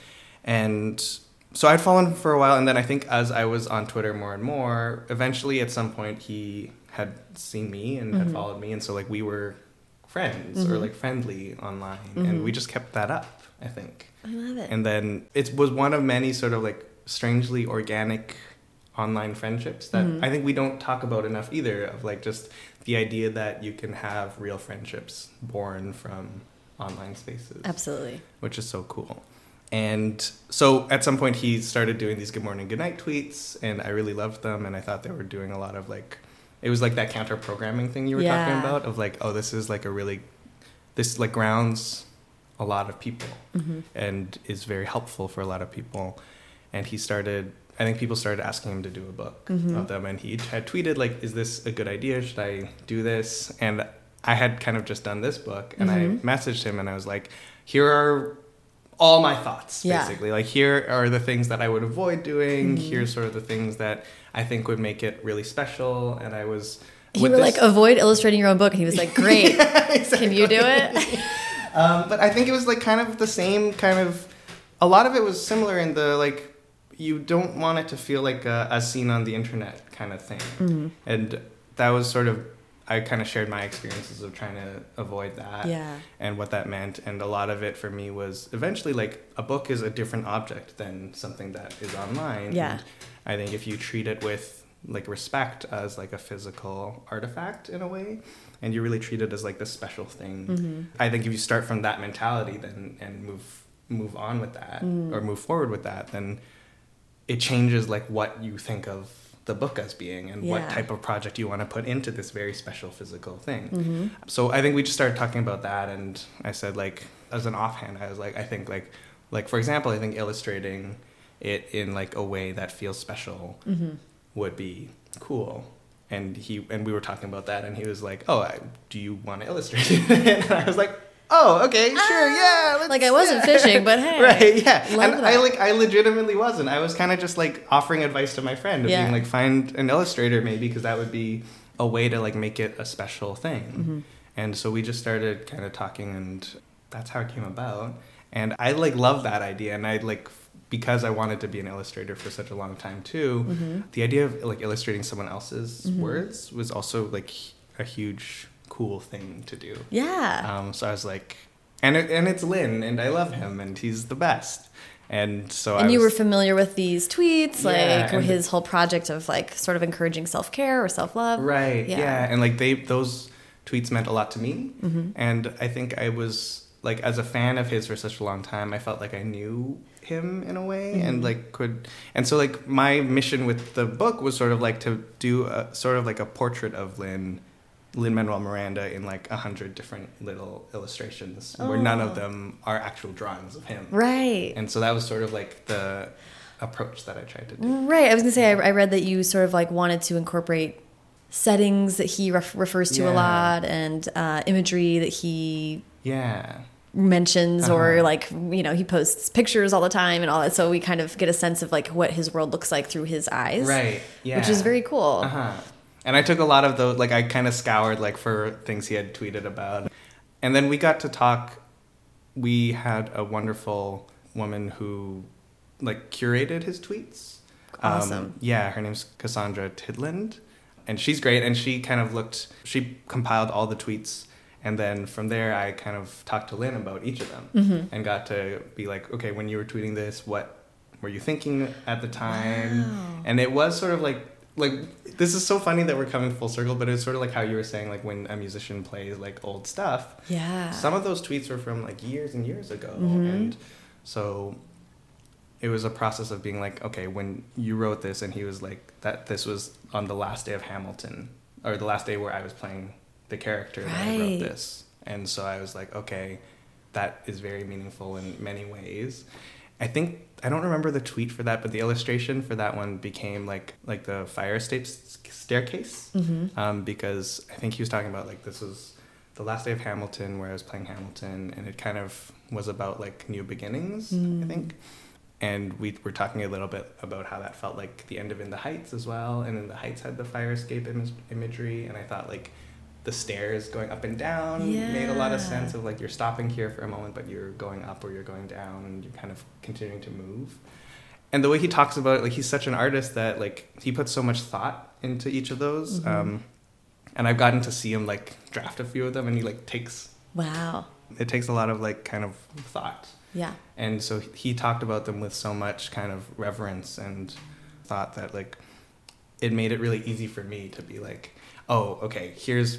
And so I'd fallen for a while. And then I think as I was on Twitter more and more, eventually at some point he had seen me and had mm-hmm. followed me. And so like we were friends or mm-hmm. like friendly online. And mm-hmm. we just kept that up, I think. I love it. And then it was one of many sort of like strangely organic online friendships that Mm-hmm. I think we don't talk about enough either of like just the idea that you can have real friendships born from online spaces, Absolutely. which is so cool. And so at some point he started doing these good morning, good night tweets and I really loved them and I thought they were doing a lot of like it was like that counter programming thing you were talking about of like oh this is like a really this like grounds a lot of people Mm-hmm. and is very helpful for a lot of people. And he started, I think people started asking him to do a book Mm-hmm. of them. And he had tweeted, like, is this a good idea? Should I do this? And I had kind of just done this book and Mm-hmm. I messaged him and I was like, here are all my thoughts, Yeah. basically. Like, here are the things that I would avoid doing. Mm-hmm. Here's sort of the things that I think would make it really special. And I was. You were this- like, avoid illustrating your own book. And he was like, great. Can you do it? Um, but I think it was like kind of the same kind of. A lot of it was similar in the like, you don't want it to feel like a, a scene on the internet kind of thing, Mm-hmm. and that was sort of. I kind of shared my experiences of trying to avoid that Yeah. and what that meant, and a lot of it for me was eventually like a book is a different object than something that is online. Yeah. And I think if you treat it with like respect as like a physical artifact in a way, and you really treat it as like this special thing, Mm-hmm. I think if you start from that mentality then and move move on with that Mm. or move forward with that, then it changes like what you think of the book as being and what type of project you want to put into this very special physical thing. Mm-hmm. So I think we just started talking about that, and I said like as an offhand, I was like, I think like like for example, I think illustrating it in like a way that feels special Mm-hmm. would be cool. And he and we were talking about that, and he was like, "Oh, I, do you want to illustrate it?" and I was like, "Oh, okay, sure, yeah." Ah, Like I wasn't yeah." fishing, but hey. right, yeah. And I like I legitimately wasn't. I was kind of just like offering advice to my friend of Yeah. being like, find an illustrator maybe because that would be a way to like make it a special thing. Mm-hmm. And so we just started kind of talking, and that's how it came about. And I like love that idea, and I like because I wanted to be an illustrator for such a long time too. Mm-hmm. The idea of like illustrating someone else's words was also like a huge cool thing to do. Yeah. Um, so I was like, and it, and it's Lin, and I love him, and he's the best. And so I and you was, were familiar with these tweets, Yeah, like his whole project of like sort of encouraging self care or self love. right, Yeah. yeah. and like they those tweets meant a lot to me, Mm-hmm. and I think I was like as a fan of his for such a long time, I felt like I knew him in a way, Mm-hmm. and like could, and so like my mission with the book was sort of like to do a sort of like a portrait of Lin. Lin Manuel Miranda in like a hundred different little illustrations where none Oh. of them are actual drawings of him. Right. And so that was sort of like the approach that I tried to do. Right. I was gonna say I, I read that you sort of like wanted to incorporate settings that he ref- refers to a lot and uh, imagery that he Yeah. mentions or Uh-huh. like you know he posts pictures all the time and all that so we kind of get a sense of like what his world looks like through his eyes Right. Yeah. which is very cool Uh-huh. And I took a lot of those like I kind of scoured like for things he had tweeted about. And then we got to talk we had a wonderful woman who like curated his tweets. Um, Awesome. yeah, her name's Cassandra Tidland. And she's great and she kind of looked she compiled all the tweets and then from there I kind of talked to Lin about each of them Mm-hmm. and got to be like, okay, when you were tweeting this, what were you thinking at the time? Wow. And it was sort of like like this is so funny that we're coming full circle, but it's sort of like how you were saying like when a musician plays like old stuff. yeah Some of those tweets were from like years and years ago, Mhm. and so it was a process of being like, okay, when you wrote this, and he was like that this was on the last day of Hamilton, or the last day where I was playing the character that I Right. wrote this, and so I was like, okay, that is very meaningful in many ways. I think I don't remember the tweet for that, but the illustration for that one became like like the fire escape staircase mm-hmm. um, because I think he was talking about like this was the last day of Hamilton where I was playing Hamilton, and it kind of was about like new beginnings, I Mm. think. And we were talking a little bit about how that felt like the end of In the Heights as well, and In the Heights had the fire escape Im- imagery, and I thought like the stairs going up and down made a lot of sense of like you're stopping here for a moment, but you're going up or you're going down, and you're kind of continuing to move. And the way he talks about it, like he's such an artist that like he puts so much thought into each of those. Mhm. Um, and I've gotten to see him like draft a few of them, and he like takes wow it takes a lot of like kind of thought. yeah And so he talked about them with so much kind of reverence and thought that like it made it really easy for me to be like, oh, okay, here's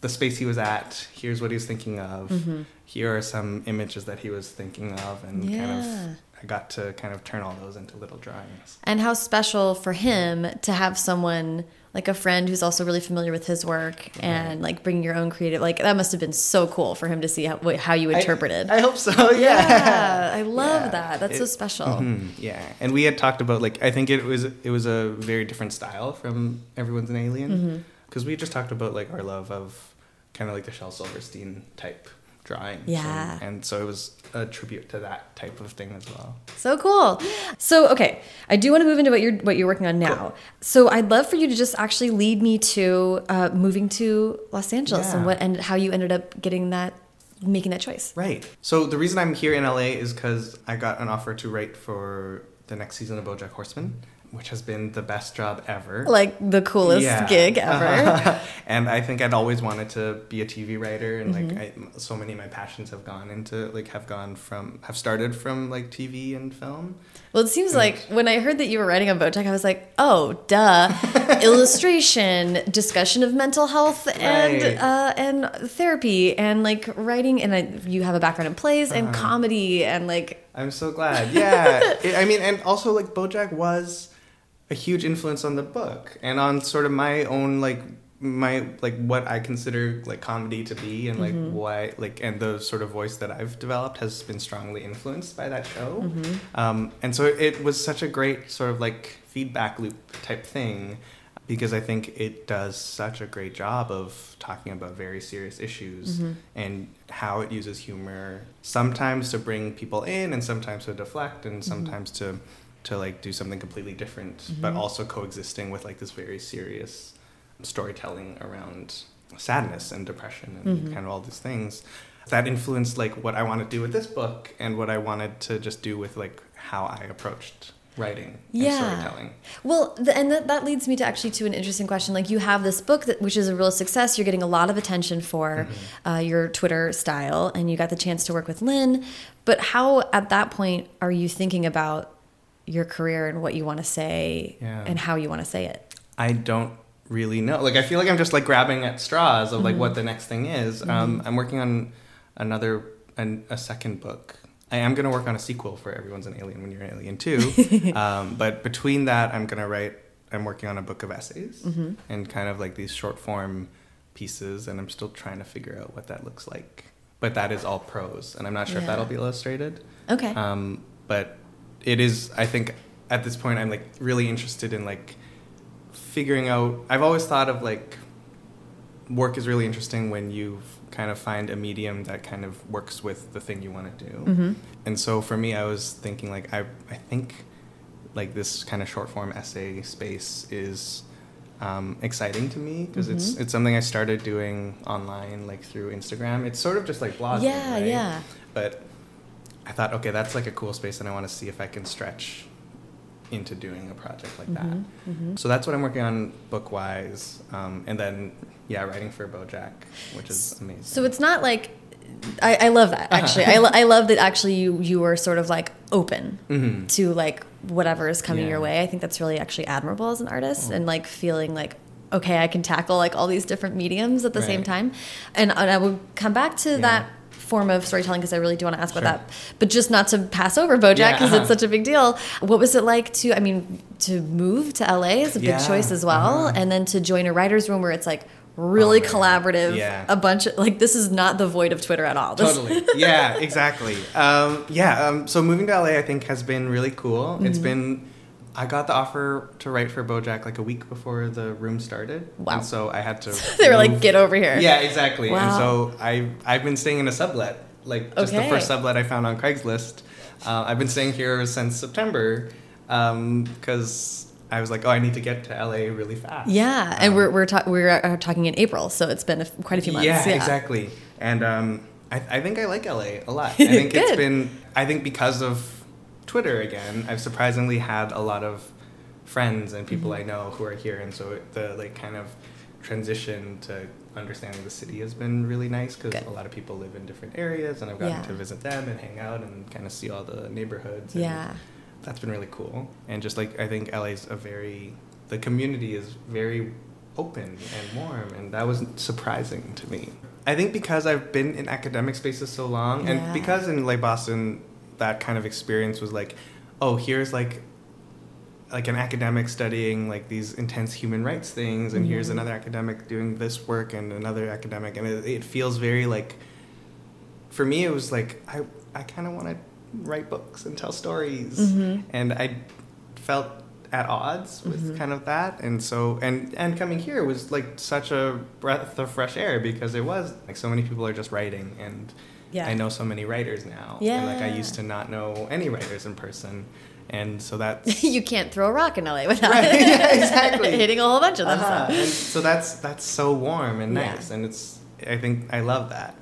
the space he was at. Here's what he was thinking of. Mhm. Here are some images that he was thinking of, and kind of I got to kind of turn all those into little drawings. and how special for him to have someone like a friend who's also really familiar with his work and like bring your own creative like that must have been so cool for him to see how, how you interpreted I, I hope so. Yeah. yeah i love Yeah. that that's so It- special Mhm, yeah, and we had talked about like I think it was it was a very different style from Everyone's an Alien Mm-hmm. because we just talked about like our love of kind of like the Shel Silverstein type drawings. Yeah. and, and so it was a tribute to that type of thing as well. So cool. So okay, I do want to move into what you're what you're working on now. Cool. So I'd love for you to just actually lead me to uh, moving to Los Angeles and what and how you ended up getting that, making that choice. Right. So the reason I'm here in LA is because I got an offer to write for the next season of BoJack Horseman, which has been the best job ever. Like the coolest Yeah. gig ever. and I think I'd always wanted to be a TV writer, and Mm-hmm. like I, so many of my passions have gone into like have gone from have started from like TV and film. Well, it seems like when I heard that you were writing on BoJack, I was like, oh, duh, illustration, discussion of mental health, and Right. uh, and therapy, and like writing, and I, you have a background in plays and Uh-huh. comedy, and like I'm so glad. Yeah, It- I mean, and also like BoJack was a huge influence on the book and on sort of my own like my like what I consider like comedy to be and like Mm-hmm. why like and the sort of voice that I've developed has been strongly influenced by that show. Mm-hmm. Um, and so it was such a great sort of like feedback loop type thing because I think it does such a great job of talking about very serious issues Mm-hmm. and how it uses humor sometimes to bring people in and sometimes to deflect and Mm-hmm. sometimes to to like do something completely different but also coexisting with like this very serious storytelling around sadness and depression and Mm-hmm. kind of all these things that influenced like what I want to do with this book and what I wanted to just do with like how I approached writing and Yeah. storytelling. Well, th- and that, that leads me to actually to an interesting question. Like you have this book that which is a real success. You're getting a lot of attention for uh, your Twitter style, and you got the chance to work with Lin. But how, at that point, are you thinking about your career and what you want to say Yeah. and how you want to say it? I don't really know. Like I feel like I'm just like grabbing at straws of like what the next thing is. Um, I'm working on another an, a second book. I am going to work on a sequel for Everyone's an Alien When You're an Alien Too. um, but between that, I'm going to write. I'm working on a book of essays and kind of like these short form pieces, and I'm still trying to figure out what that looks like. But that is all prose, and I'm not sure if that'll be illustrated. Okay. Um, but it is, I think, at this point, I'm like really interested in like figuring out. I've always thought of like work is really interesting when you kind of find a medium that kind of works with the thing you want to do. Mhm. And so for me, I was thinking like I I think like this kind of short form essay space is um, exciting to me because it's Mm-hmm. it's something I started doing online like through Instagram. It's sort of just like blogging. Yeah, right? yeah. But I thought, okay, that's like a cool space, and I want to see if I can stretch into doing a project like that. Mm-hmm. So that's what I'm working on book wise, um, and then yeah, writing for BoJack, which is amazing. So it's not like I, I love that actually. I, lo- I love that actually you you were sort of like open Mhm. to like whatever is coming Yeah. your way. I think that's really actually admirable as an artist and like feeling like okay, I can tackle like all these different mediums at the same time. And, and I will come back to Yeah. that form of storytelling because I really do want to ask about that. But just not to pass over BoJack Yeah, because uh-huh. it's such a big deal. What was it like to? I mean, to move to LA is a big choice as well, uh-huh. and then to join a writers' room where it's like really Oh, collaborative. Yeah. A bunch of like this is not the void of Twitter at all. This- Totally. Yeah, exactly. Um, yeah. Um, so moving to LA, I think, has been really cool. It's Mm-hmm. been. I got the offer to write for BoJack like a week before the room started. Wow. And so I had to. they were like, get over here. Yeah, exactly. And so I I've been staying in a sublet, like just the first sublet I found on Craigslist. Uh, I've been staying here since September because I was like, oh, I need to get to LA really fast. Yeah, and Um, we're we're, ta- we're uh, talking in April, so it's been a, quite a few months. yeah, exactly. And um, I, I think I like LA a lot. I think it's been. I think because of Twitter again, I've surprisingly had a lot of friends and people Mm-hmm. I know who are here, and so it- the like kind of transition to understanding the city has been really nice because a lot of people live in different areas, and I've gotten Yeah. to visit them and hang out and kind of see all the neighborhoods. and Yeah. that's been really cool. And just like I think LA's a very the community is very open and warm, and that was surprising to me. I think because I've been in academic spaces so long, Yeah. and because in like Boston, that kind of experience was like, oh, here's like like an academic studying like these intense human rights things and here's Mhm. another academic doing this work and another academic and it, it feels very like for me it was like i i kind of want to write books and tell stories Mhm. and i felt at odds with Mhm. kind of that and so and and coming here was like such a breath of fresh air because it was like so many people are just writing and Yeah. i know so many writers now and like i used to not know any writers in person and so that's you can't throw a rock in LA without Right, yeah, exactly. hitting a whole bunch of them. Uh-huh. so. So that's that's so warm and Yeah. nice, and it's I think I love that.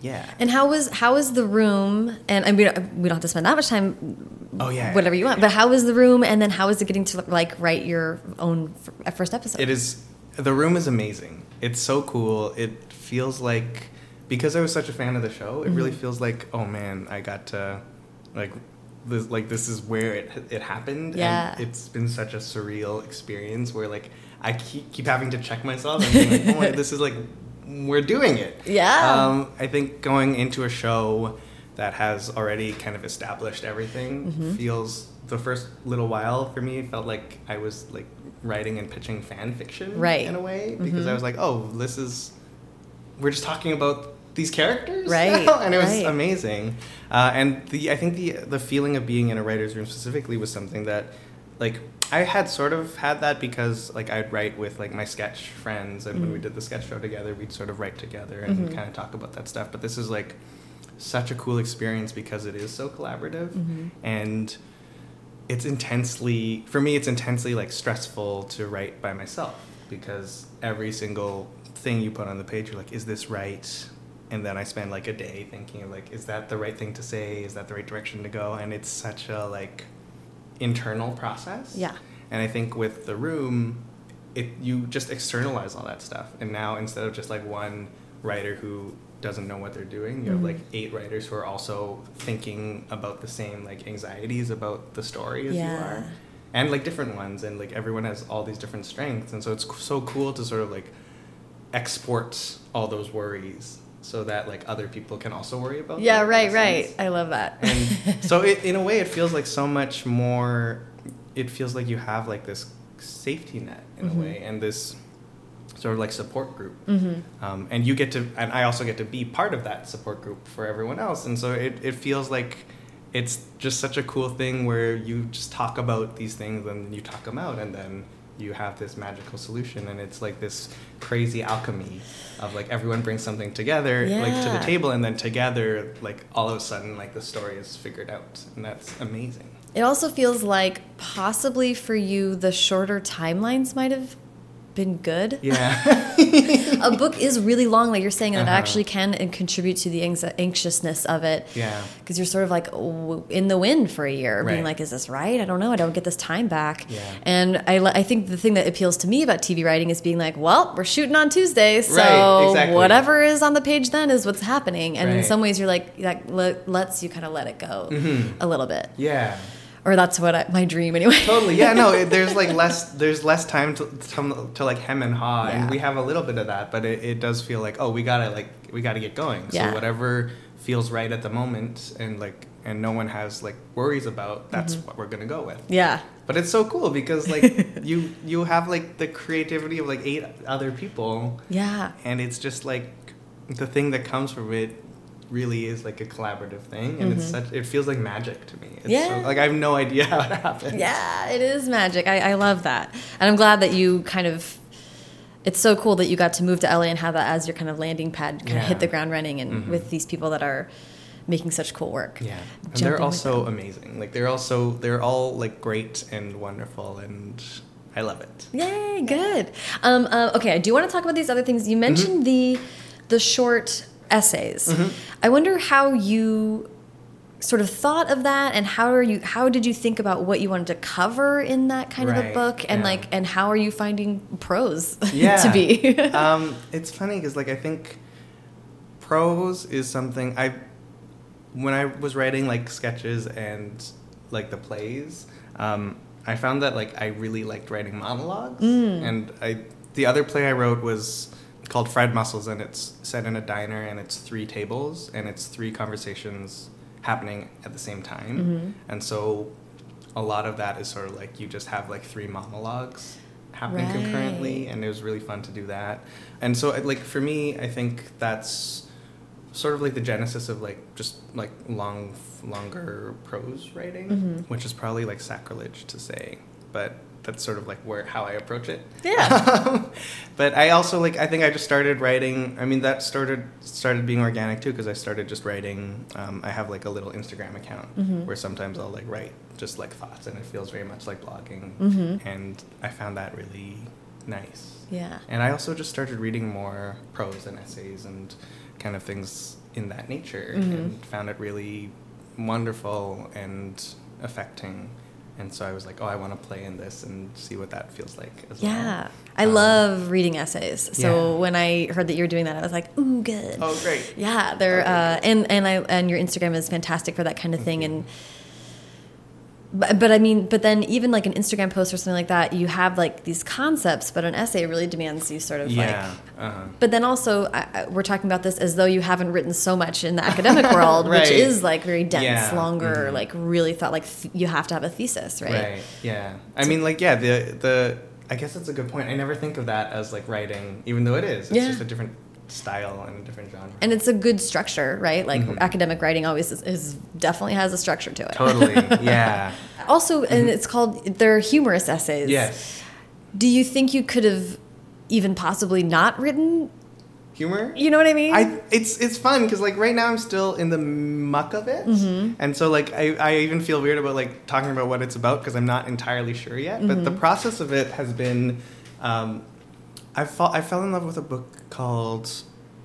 Yeah. And how was how was the room? And I mean, we don't have to spend that much time. Oh, yeah. whatever you want. But how was the room? And then how was it getting to like write your own first episode? it is the room is amazing. It's so cool. It feels like because I was such a fan of the show, it really Mhm. feels like oh man, I got to like this like this is where it it happened. Yeah. And it's been such a surreal experience where like I keep keep having to check myself and being like, oh my, this is like we're doing it. Yeah. Um, I think going into a show that has already kind of established everything Mhm. feels the first little while for me felt like I was like writing and pitching fan fiction Right. in a way because I was like, oh, this is we're just talking about these characters, Right, now? and it was right. amazing. Uh, and the I think the the feeling of being in a writer's room specifically was something that like I had sort of had that because like I'd write with like my sketch friends, and when we did the sketch show together, we'd sort of write together and Mhm. kind of talk about that stuff. But this is like such a cool experience because it is so collaborative Mhm. and it's intensely for me it's intensely like stressful to write by myself because every single thing you put on the page you're like is this right and then i spend like a day thinking of like is that the right thing to say? Is that the right direction to go? And it's such a like internal process. Yeah. and i think with the room it you just externalize all that stuff. And now instead of just like one writer who doesn't know what they're doing you have Mhm. like eight writers who are also thinking about the same like anxieties about the story as you are. And like different ones. And like everyone has all these different strengths. And so it's so cool to sort of like export all those worries so that like other people can also worry about Yeah, a right, right. sense. I love that. and so it, in a way it feels like so much more it feels like you have like this safety net in Mhm. a way and this sort of like support group hmm um, and you get to and i also get to be part of that support group for everyone else and so it, it feels like it's just such a cool thing where you just talk about these things and you talk them out and then you have this magical solution and it's like this crazy alchemy of like everyone brings something together like to the table and then together like all of a sudden like the story is figured out and that's amazing. It also feels like possibly for you the shorter timelines might have been good. yeah a book is really long, like you're saying, and it Uh-huh. actually can contribute to the anxiousness of it. yeah Because you're sort of like in the wind for a year, being like, "Is this right? I don't know. I don't get this time back." Yeah. And I, I think the thing that appeals to me about TV writing is being like, "Well, we're shooting on Tuesday, so Right, exactly. whatever is on the page then is what's happening." And in some ways, you're like that le- lets you kind of let it go Mhm. a little bit, yeah or that's what I, my dream anyway. totally yeah no it, there's like less there's less time to, to, to like hem and haw Yeah. and we have a little bit of that but it, it does feel like oh we gotta like we gotta get going Yeah. so whatever feels right at the moment and like and no one has like worries about that's Mm-hmm. what we're gonna go with yeah. but it's so cool because like you you have like the creativity of like eight other people Yeah. and it's just like the thing that comes from it really is like a collaborative thing and it's Mhm. such it feels like magic to me it's Yeah. so, like i have no idea how it happens Yeah, it is magic. I, I love that. And I'm glad that you kind of it's so cool that you got to move to LA and have that as your kind of landing pad, kind of hit the ground running and Mhm. with these people that are making such cool work. Yeah, and Jumping they're also amazing. Like they're also they're all like great and wonderful, and I love it. Yay, good. Um, uh, okay, I do want to talk about these other things. You Mm-hmm. mentioned the the short essays. Mhm. I wonder how you sort of thought of that and how are you how did you think about what you wanted to cover in that kind of a book and yeah. like and how are you finding prose Yeah. to be um, it's funny because like I think prose is something I when I was writing like sketches and like the plays. Um, I found that like I really liked writing monologues, Mm. and I the other play I wrote was called Fried Mussels, and it's set in a diner, and it's three tables, and it's three conversations happening at the same time, Mhm. and so a lot of that is sort of like you just have like three monologues happening Right. concurrently, and it was really fun to do that. And so, like for me, I think that's sort of like the genesis of like just like long, longer prose writing, Mhm. which is probably like sacrilege to say, but that's sort of like where how I approach it. Yeah. but I also like I think I just started writing. I mean that started started being organic too because I started just writing. Um, I have like a little Instagram account Mhm. where sometimes I'll like write just like thoughts and it feels very much like blogging, Mhm. and I found that really nice. yeah And I also just started reading more prose and essays and kind of things in that nature Mhm. and found it really wonderful and affecting. And so I was like, oh, I want to play in this and see what that feels like as well. yeah i Um, love reading essays so yeah. when i heard that you were doing that i was like ooh good Oh, great. yeah they're uh, and and i and your instagram is fantastic for that kind of thing you. and but, but I mean, but then even like an Instagram post or something like that, you have like these concepts, but an essay really demands you sort of Yeah. like. Uh-huh. But then also, I, we're talking about this as though you haven't written so much in the academic world, which is like very dense, Yeah. longer, Mhm. like really thought like th you have to have a thesis, right? Right. Yeah. I mean, like, yeah. The the I guess that's a good point. I never think of that as like writing, even though it is. It's Yeah. just a different style and a different genre. And it's a good structure, right? Like Mhm. academic writing always is, is definitely has a structure to it. totally. Yeah. Also, and it's called they're humorous essays. yes. Do you think you could have even possibly not written? Humor. You know what I mean? I it's it's fun because like right now I'm still in the muck of it, Mm-hmm. and so like I, I even feel weird about like talking about what it's about because I'm not entirely sure yet. But Mm-hmm. the process of it has been, um, I fall I fell in love with a book called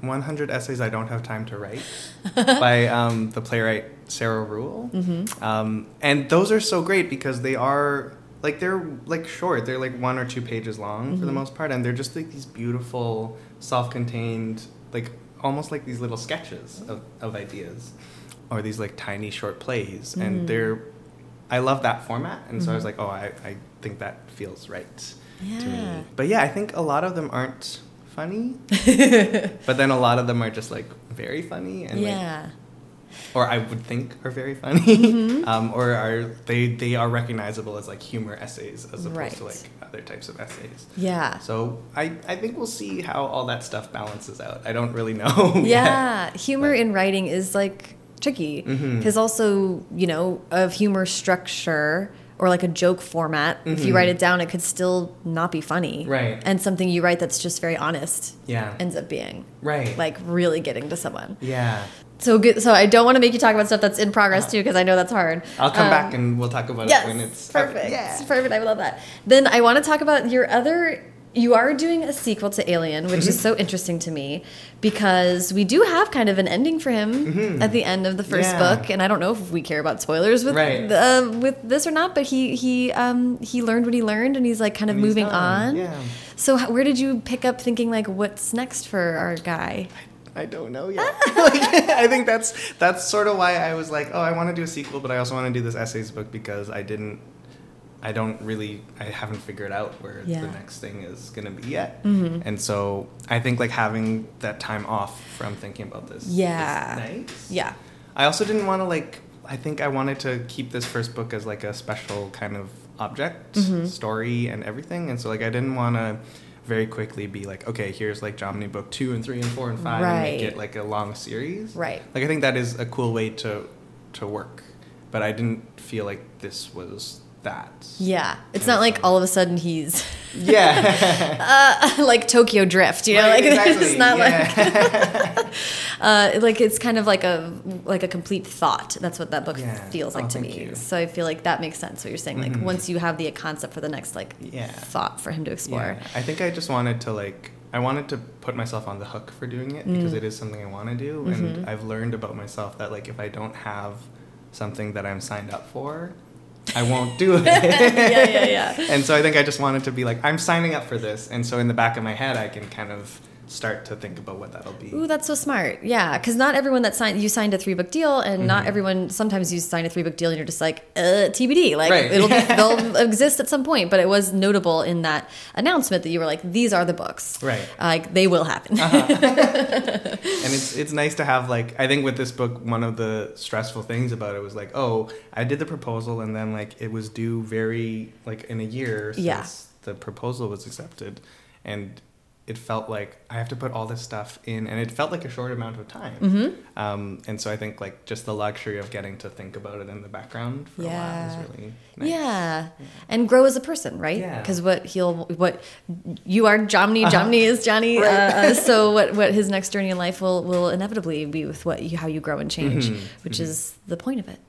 100 Essays I Don't Have Time to Write by um, the playwright Sarah Ruhl, Mm-hmm. um, and those are so great because they are. Like they're like short, they're like one or two pages long for the Mhm. most part, and they're just like these beautiful, self-contained, like almost like these little sketches of, of ideas, or these like tiny short plays, Mm. and they're. I love that format, and so I was Mhm. like, oh, I, I think that feels right to Yeah. me. But yeah, I think a lot of them aren't funny, but then a lot of them are just like very funny and like yeah. or I would think are very funny, Mhm. um, or are they they are recognizable as like humor essays as opposed Right. to like other types of essays. Yeah. So I I think we'll see how all that stuff balances out. I don't really know. yet. Yeah. Humor in writing is like tricky because also, you know, of humor structure or like a joke format, if you Mhm. write it down, it could still not be funny. Right. And something you write that's just very honest Yeah. ends up being right. like really getting to someone. yeah. So good. So I don't want to make you talk about stuff that's in progress Uh-huh. too, because I know that's hard. I'll come Um, back and we'll talk about yes, it when it's perfect. Yeah. Perfect. I love that. Then I want to talk about your other. You are doing a sequel to Alien, which is so interesting to me because we do have kind of an ending for him Mhm. at the end of the first Yeah. book, and I don't know if we care about spoilers with Right. uh, with this or not. But he he um, he learned what he learned, and he's like kind of And moving on. Yeah. So how, where did you pick up thinking like, what's next for our guy? I don't know yet. like, I think that's that's sort of why I was like, oh, I want to do a sequel, but I also want to do this essays book because I didn't, I don't really, I haven't figured out where Yeah. the next thing is gonna be yet, Mhm. and so I think like having that time off from thinking about this, Yeah. is nice. Yeah. I also didn't want to like. I think I wanted to keep this first book as like a special kind of object, Mhm. story, and everything, and so like I didn't want to very quickly be like, okay, here's like Jomny book two and three and four and five, and make it like a long series. Right. Like I think that is a cool way to to work, but I didn't feel like this was that. Yeah. It's not like all of a sudden he's Yeah. uh, like Tokyo Drift, you know, Right, like exactly, it's not like uh, like it's kind of like a like a complete thought. That's what that book Yeah. feels like Oh, to me. you. So I feel like that makes sense. What you're saying, like Mhm. once you have the concept for the next like Yeah. thought for him to explore. Yeah, I think I just wanted to like I wanted to put myself on the hook for doing it because Mm. it is something I want to do, Mhm. and I've learned about myself that like if I don't have something that I'm signed up for, I won't do it. Yeah, yeah, yeah. And so I think I just wanted to be like I'm signing up for this, and so in the back of my head I can kind of start to think about what that'll be. Ooh, that's so smart. Yeah, because not everyone that signed you signed a three book deal, and not Mhm. everyone. Sometimes you sign a three book deal, and you're just like uh, TBD. Like Right. it'll be, they'll exist at some point. But it was notable in that announcement that you were like, these are the books. Right. Like they will happen. Uh-huh. and it's it's nice to have like I think with this book one of the stressful things about it was like oh I did the proposal and then like it was due very like in a year since Yeah. the proposal was accepted and it felt like I have to put all this stuff in and it felt like a short amount of time hmm um, and so I think like just the luxury of getting to think about it in the background for a while Yeah. is really nice. Yeah, and grow as a person, right? Yeah. Because what he'll, what you are, Jomny, Uh-huh. Is Jonny. Right. Uh, uh, so what, what his next journey in life will, will inevitably be with what you, how you grow and change, Mhm, which mhm. is the point of it.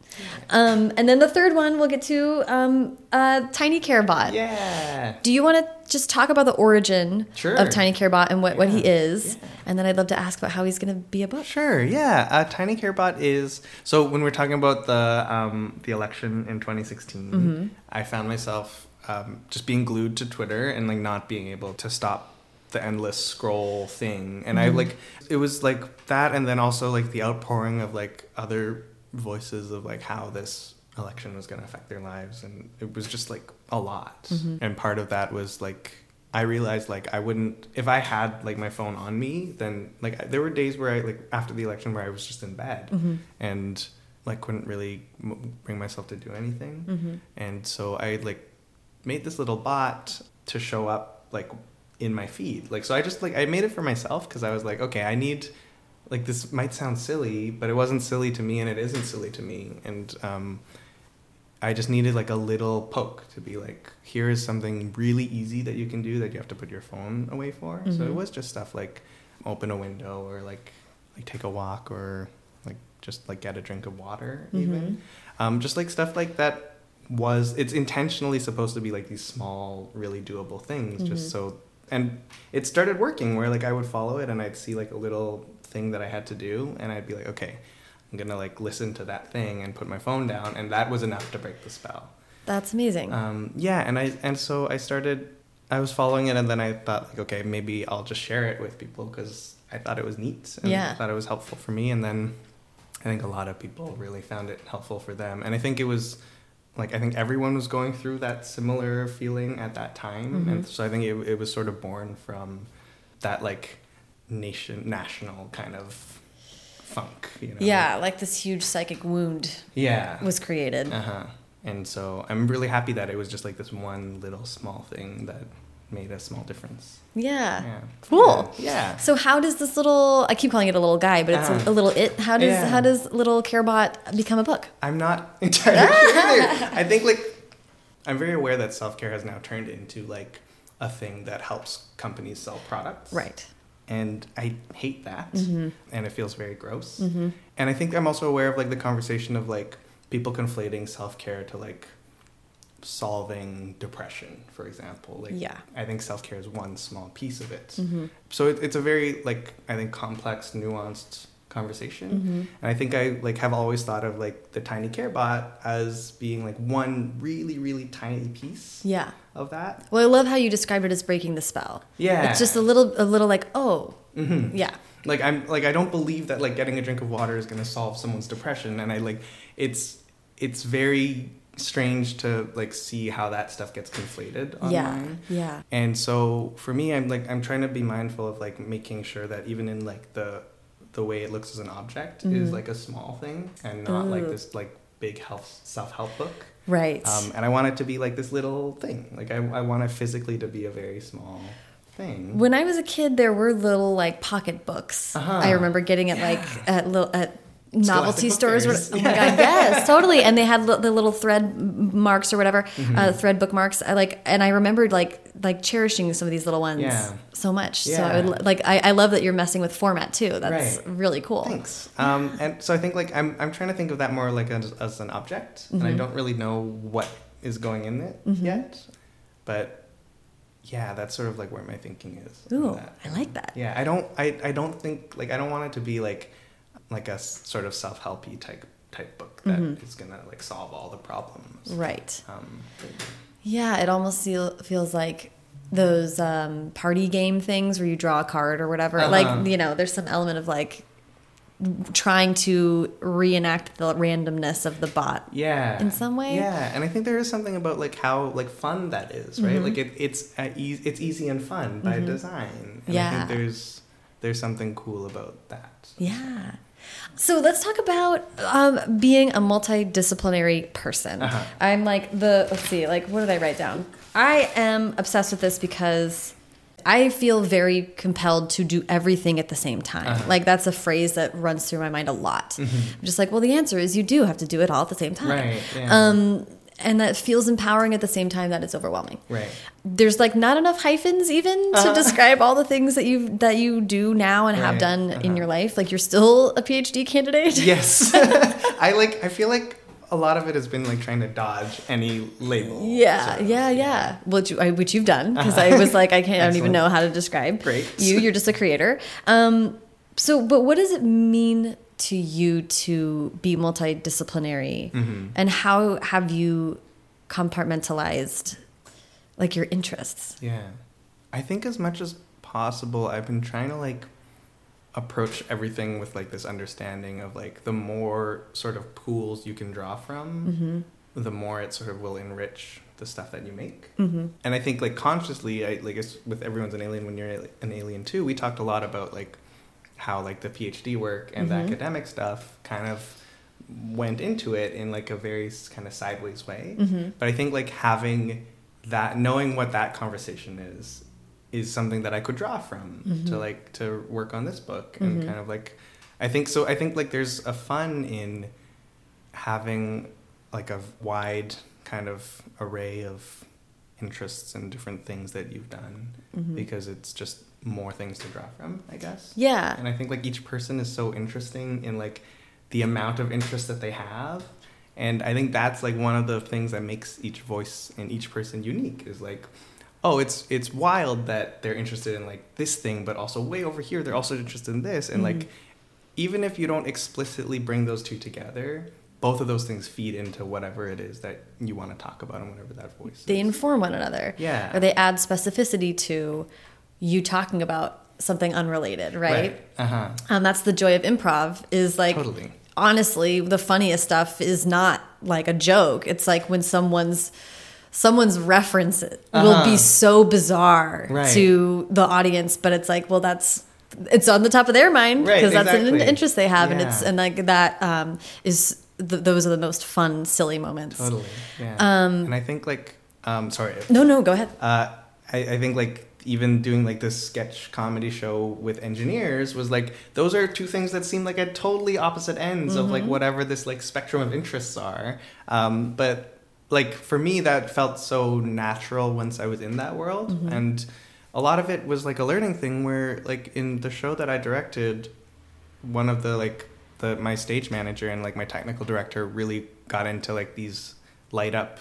Um, and then the third one we'll get to um, uh, Tiny Carebot. yeah Do you want to just talk about the origin Sure. of Tiny Carebot and what, what he is? Yeah. And then I'd love to ask about how he's going to be a book. Sure. Yeah. Uh, Tiny CareBot is so when we're talking about the um, the election in 2016, Mhm. I found myself um, just being glued to Twitter and like not being able to stop the endless scroll thing. And I Mhm. like it was like that, and then also like the outpouring of like other voices of like how this election was going to affect their lives and it was just like a lot Mm-hmm. and part of that was like i realized like i wouldn't if i had like my phone on me then like I- there were days where i like after the election where i was just in bed Mm-hmm. and like couldn't really m- bring myself to do anything Mm-hmm. and so i like made this little bot to show up like in my feed like so i just like i made it for myself because i was like okay i need like this might sound silly but it wasn't silly to me and it isn't silly to me and um i just needed like a little poke to be like here is something really easy that you can do that you have to put your phone away for so Mhm. it was just stuff like open a window or like like take a walk or like just like get a drink of water even um, just like stuff like that was it's intentionally supposed to be like these small really doable things Mhm. just so and it started working where like i would follow it and i'd see like a little thing that i had to do and i'd be like okay i'm gonna like listen to that thing and put my phone down and that was enough to break the spell That's amazing. um, yeah and i and so i started i was following it and then i thought like okay maybe i'll just share it with people because i thought it was neat and Yeah. i thought it was helpful for me and then i think a lot of people really found it helpful for them and i think it was like i think everyone was going through that similar feeling at that time Mhm. and so i think it, it was sort of born from that like nation national kind of funk you know yeah, like this huge psychic wound yeah was created. uh-huh. And so I'm really happy that it was just like this one little small thing that made a small difference. yeah. Yeah. Cool. Yeah. So how does this little I keep calling it a little guy, but it's Uh, a, a little it. How does yeah. how does little carebot become a book? I'm not entirely sure. I think like I'm very aware that self-care has now turned into like a thing that helps companies sell products. Right. And I hate that. Mhm. And it feels very gross. Mhm. And I think I'm also aware of like the conversation of like people conflating self-care to like solving depression, for example. Like Yeah. I think self-care is one small piece of it. Mhm. So it, it's a very like I think complex, nuanced conversation. Mhm. And I think I like have always thought of like the tiny care bot as being like one really really tiny piece Yeah. Of that. Well, I love how you described it as breaking the spell. Yeah. It's just a little a little like, oh, Mhm. yeah. like i'm like i don't believe that like getting a drink of water is going to solve someone's depression and i like it's it's very strange to like see how that stuff gets conflated online Yeah. Yeah. and so for me i'm like i'm trying to be mindful of like making sure that even in like the the way it looks as an object is Mhm. like a small thing and not like this like big health self-help book Right. um, and i want it to be like this little thing like i, I want it physically to be a very small thing When I was a kid, there were little like pocket books. Uh-huh. I remember getting it like at little at novelty stores. Or, oh my god, yes, totally. And they had the little thread marks or whatever, Mm-hmm. uh, thread bookmarks. I like, and I remembered like like cherishing some of these little ones Yeah. so much. So I would like I, I love that you're messing with format too. That's Right. really cool. Thanks. Um, and so I think like I'm I'm trying to think of that more like as, as an object, and I Mhm. don't really know what is going in it Mhm. yet, but yeah, that's sort of like where my thinking is. Ooh. I like that. Yeah, I don't I, I don't think like I don't want it to be like like a sort of self helpy type type book that is Mhm. gonna like solve all the problems. Right. Um, Yeah, it almost feel, feels like those um, party game things where you draw a card or whatever. Uh-huh. Like, you know, there's some element of like trying to reenact the randomness of the bot. yeah. In some way? Yeah, and I think there is something about like how like fun that is, right? Mhm. Like it, it's uh, e- it's easy and fun by Mhm. design. And I Yeah. think there's there's something cool about that. Yeah. So let's talk about um, being a multidisciplinary person. Uh-huh. I'm like the let's see, like what did I write down? I am obsessed with this because I feel very compelled to do everything at the same time. Uh-huh. Like that's a phrase that runs through my mind a lot. I'm just like, well, the answer is you do have to do it all at the same time. Right, yeah. Um, and that feels empowering at the same time that it's overwhelming Right. there's like not enough hyphens even to Uh-huh. describe all the things that you that you do now and have done in uh-huh. your life. Like you're still a PhD candidate. Yes. I like I feel like a lot of it has been like trying to dodge any label. Yeah, of. yeah, yeah. Which I, which you've done because I was like I can't I don't even know how to describe Great. you. You're just a creator. Um, so, but what does it mean to you to be multidisciplinary, Mhm. and how have you compartmentalized like your interests? Yeah. I think as much as possible I've been trying to like approach everything with like this understanding of like the more sort of pools you can draw from, Mm-hmm. the more it sort of will enrich the stuff that you make. Mm-hmm. And I think like consciously, I like with everyone's an alien when you're an alien too. We talked a lot about like how like the PhD work and Mhm. the academic stuff kind of went into it in like a very kind of sideways way. Mm-hmm. But I think like having that, knowing what that conversation is, is something that I could draw from Mhm. to like to work on this book and Mhm. kind of like, I think so. I think like there's a fun in having like a wide kind of array of interests and different things that you've done Mhm. because it's just more things to draw from, I guess. Yeah. And I think like each person is so interesting in like the amount of interest that they have. And I think that's like one of the things that makes each voice and each person unique is like, oh, it's it's wild that they're interested in like this thing, but also way over here they're also interested in this. And Mhm. like even if you don't explicitly bring those two together, both of those things feed into whatever it is that you want to talk about and whatever that voice They is. inform one another. Yeah. Or they add specificity to you talking about something unrelated, right? Uh-huh. Um, that's the joy of improv is like Totally. honestly the funniest stuff is not like a joke it's like when someone's someone's reference will Uh-huh. be so bizarre Right. to the audience but it's like well that's it's on the top of their mind Right, because that's an interest they have and it's and like that um, is th- those are the most fun silly moments Totally. Yeah. Um, and I think like um sorry. no no go ahead Uh I, I think like even doing like this sketch comedy show with engineers was like those are two things that seem like at totally opposite ends of like whatever this like spectrum of interests are. Um but like for me that felt so natural once I was in that world. And a lot of it was like a learning thing where like in the show that I directed one of the like the my stage manager and like my technical director really got into like these light up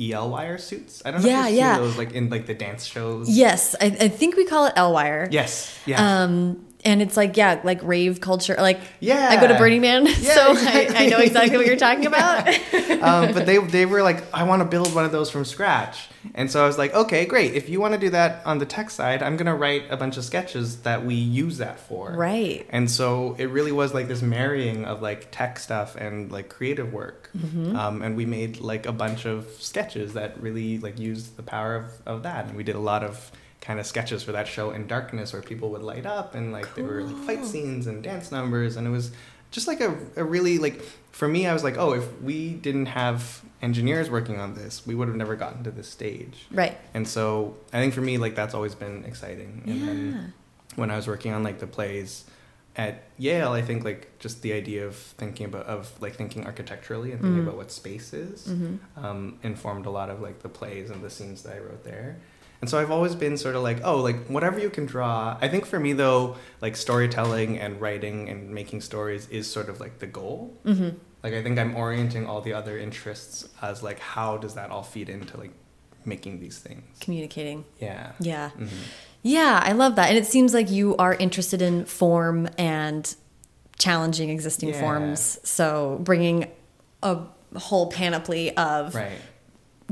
EL wire suits. I don't know Yeah, if you've yeah. seen those like in like the dance shows. yes I, I think we call it EL wire Yes. Yeah. um and it's like yeah like rave culture like Yeah. i go to burning man Yeah, so exactly. I, I know exactly what you're talking about um, but they they were like, I want to build one of those from scratch, and so I was like, okay, great. If you want to do that on the tech side, I'm gonna write a bunch of sketches that we use that for. right And so it really was like this marrying of like tech stuff and like creative work. Mm-hmm. Um, and we made like a bunch of sketches that really like used the power of, of that. And we did a lot of kind of sketches for that show in darkness where people would light up and like there were like fight scenes and dance numbers. And it was just like a, a really like, for me, I was like, oh, if we didn't have engineers working on this, we would have never gotten to this stage. right And so I think for me, like that's always been exciting. And yeah then when I was working on like the plays at Yale, I think like just the idea of thinking about of like thinking architecturally and thinking Mm. about what space is hmm um, informed a lot of like the plays and the scenes that I wrote there. And so I've always been sort of like, oh, like whatever you can draw. I think for me though, like storytelling and writing and making stories is sort of like the goal. hmm Like I think I'm orienting all the other interests as like how does that all feed into like making these things. communicating Yeah. yeah hmm yeah i love that and it seems like you are interested in form and challenging existing Yeah. forms so bringing a whole panoply of Right.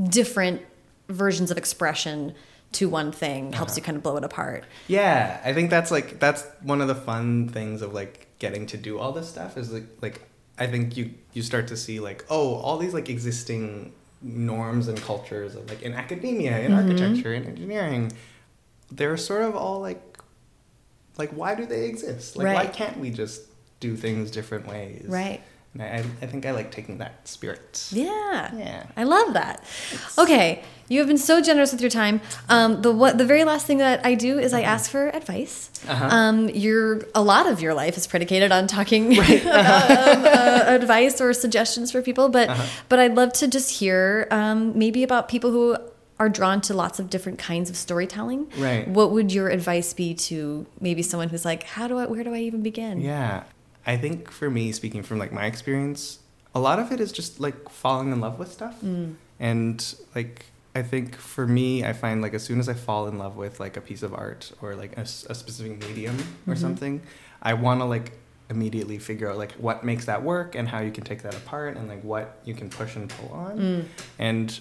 different versions of expression to one thing helps Uh-huh. you kind of blow it apart Yeah, I think that's like that's one of the fun things of like getting to do all this stuff is like like I think you you start to see like oh all these like existing norms and cultures of like in academia, in Mhm. architecture, in engineering, they're sort of all like like why do they exist? Like why can't we just do things different ways? right I I think I like taking that spirit. yeah Yeah. I love that. Okay, you have been so generous with your time. Um, the what the very last thing that I do is I ask for advice. Uh-huh. Um, your a lot of your life is predicated on talking about um, uh, advice or suggestions for people, but Uh-huh. but I'd love to just hear um, maybe about people who are drawn to lots of different kinds of storytelling. Right. What would your advice be to maybe someone who's like, how do I, where do I even begin? Yeah. I think for me, speaking from like my experience, a lot of it is just like falling in love with stuff. Mm. And like, I think for me, I find like as soon as I fall in love with like a piece of art or like a specific medium or Mhm. something, I want to like immediately figure out like what makes that work and how you can take that apart and like what you can push and pull on. Mm. And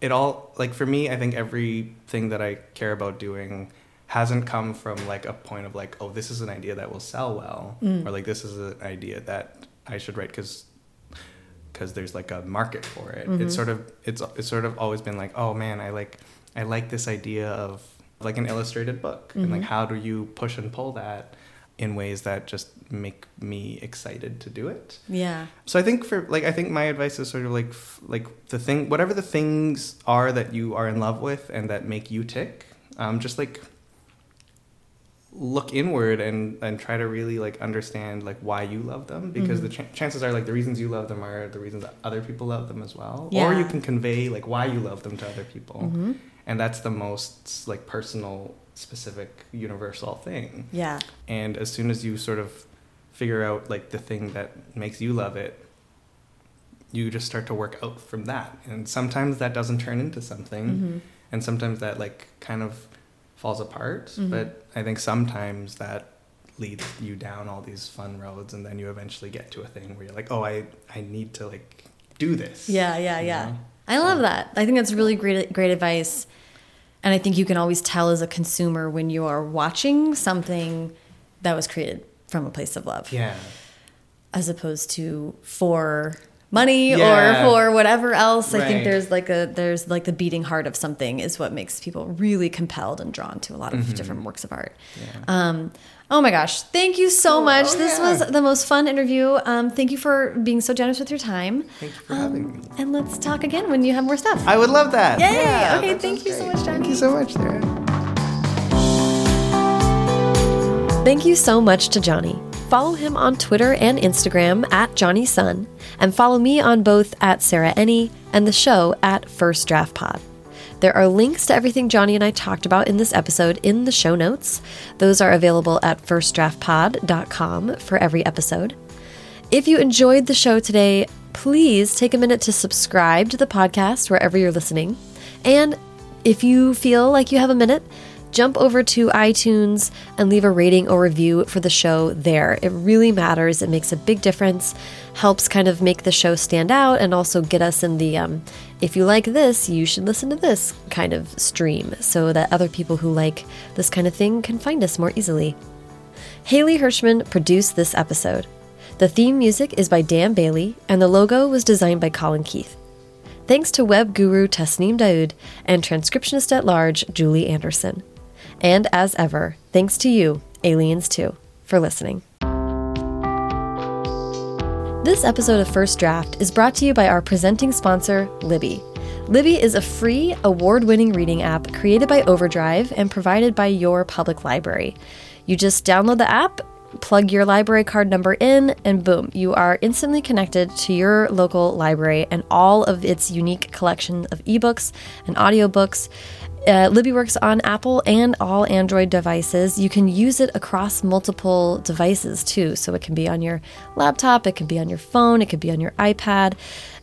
it all like for me, I think everything that I care about doing hasn't come from like a point of like, oh, this is an idea that will sell well, Mm. or like this is an idea that I should write because because there's like a market for it. Mm-hmm. It's sort of it's it's sort of always been like, oh man, I like I like this idea of like an illustrated book, and Mm-hmm. like how do you push and pull that in ways that just make me excited to do it. Yeah. So I think for like I think my advice is sort of like f- like the thing whatever the things are that you are in love with and that make you tick, um, just like look inward and and try to really like understand like why you love them because Mm-hmm. the ch- chances are like the reasons you love them are the reasons that other people love them as well or you can convey like why you love them to other people Mm-hmm. and that's the most like personal specific universal thing Yeah. and as soon as you sort of figure out like the thing that makes you love it you just start to work out from that and sometimes that doesn't turn into something Mm-hmm. and sometimes that like kind of falls apart Mhm. but i think sometimes that leads you down all these fun roads and then you eventually get to a thing where you're like oh i i need to like do this Yeah, yeah, you yeah. know? I love that. I think that's really great great advice. And I think you can always tell as a consumer when you are watching something that was created from a place of love yeah as opposed to for money Yeah. or for whatever else. I think there's like a there's like the beating heart of something is what makes people really compelled and drawn to a lot of Mm-hmm. different works of art. yeah Um, oh my gosh, thank you so Oh, much. oh, this yeah. was the most fun interview. Um, thank you for being so generous with your time. thank you for having me And let's talk again when you have more stuff. i would love that Yay! Yeah, Okay, that thank you so great. much, thank you so much Sarah. Thank you so much to Jonny. Follow him on Twitter and Instagram at Jonny Sun, and follow me on both at Sarah Enni and the show at First Draft Pod. There are links to everything Jonny and I talked about in this episode in the show notes. Those are available at firstdraftpod.com for every episode. If you enjoyed the show today, please take a minute to subscribe to the podcast wherever you're listening. And if you feel like you have a minute, jump over to iTunes and leave a rating or review for the show there. It really matters. It makes a big difference, helps kind of make the show stand out, and also get us in the um, if you like this, you should listen to this kind of stream so that other people who like this kind of thing can find us more easily. Haley Hirschman produced this episode. The theme music is by Dan Bailey, and the logo was designed by Colin Keith. Thanks to web guru Tasneem Daoud and transcriptionist at large Julie Anderson. And as ever, thanks to you, Aliens too, for listening. This episode of First Draft is brought to you by our presenting sponsor, Libby. Libby is a free, award winning reading app created by Overdrive and provided by your public library. You just download the app, plug your library card number in, and boom, you are instantly connected to your local library and all of its unique collection of ebooks and audiobooks. Uh, Libby works on Apple and all Android devices. You can use it across multiple devices too. So it can be on your laptop, it can be on your phone, it could be on your iPad,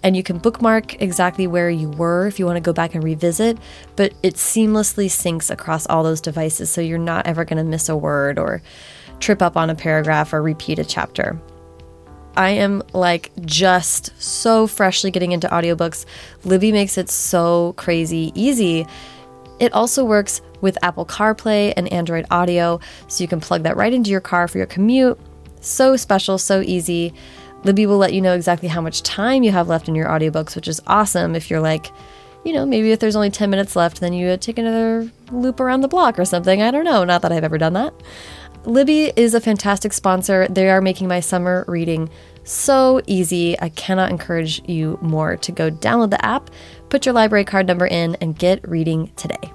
and you can bookmark exactly where you were if you want to go back and revisit. But it seamlessly syncs across all those devices, so you're not ever going to miss a word or trip up on a paragraph or repeat a chapter. I am like just so freshly getting into audiobooks. Libby makes it so crazy easy. It also works with Apple CarPlay and Android Auto, so you can plug that right into your car for your commute. So special, so easy. Libby will let you know exactly how much time you have left in your audiobooks, which is awesome if you're like, you know, maybe if there's only 10 minutes left, then you take another loop around the block or something. I don't know. Not that I've ever done that. Libby is a fantastic sponsor. They are making my summer reading so easy. I cannot encourage you more to go download the app, put your library card number in, and get reading today.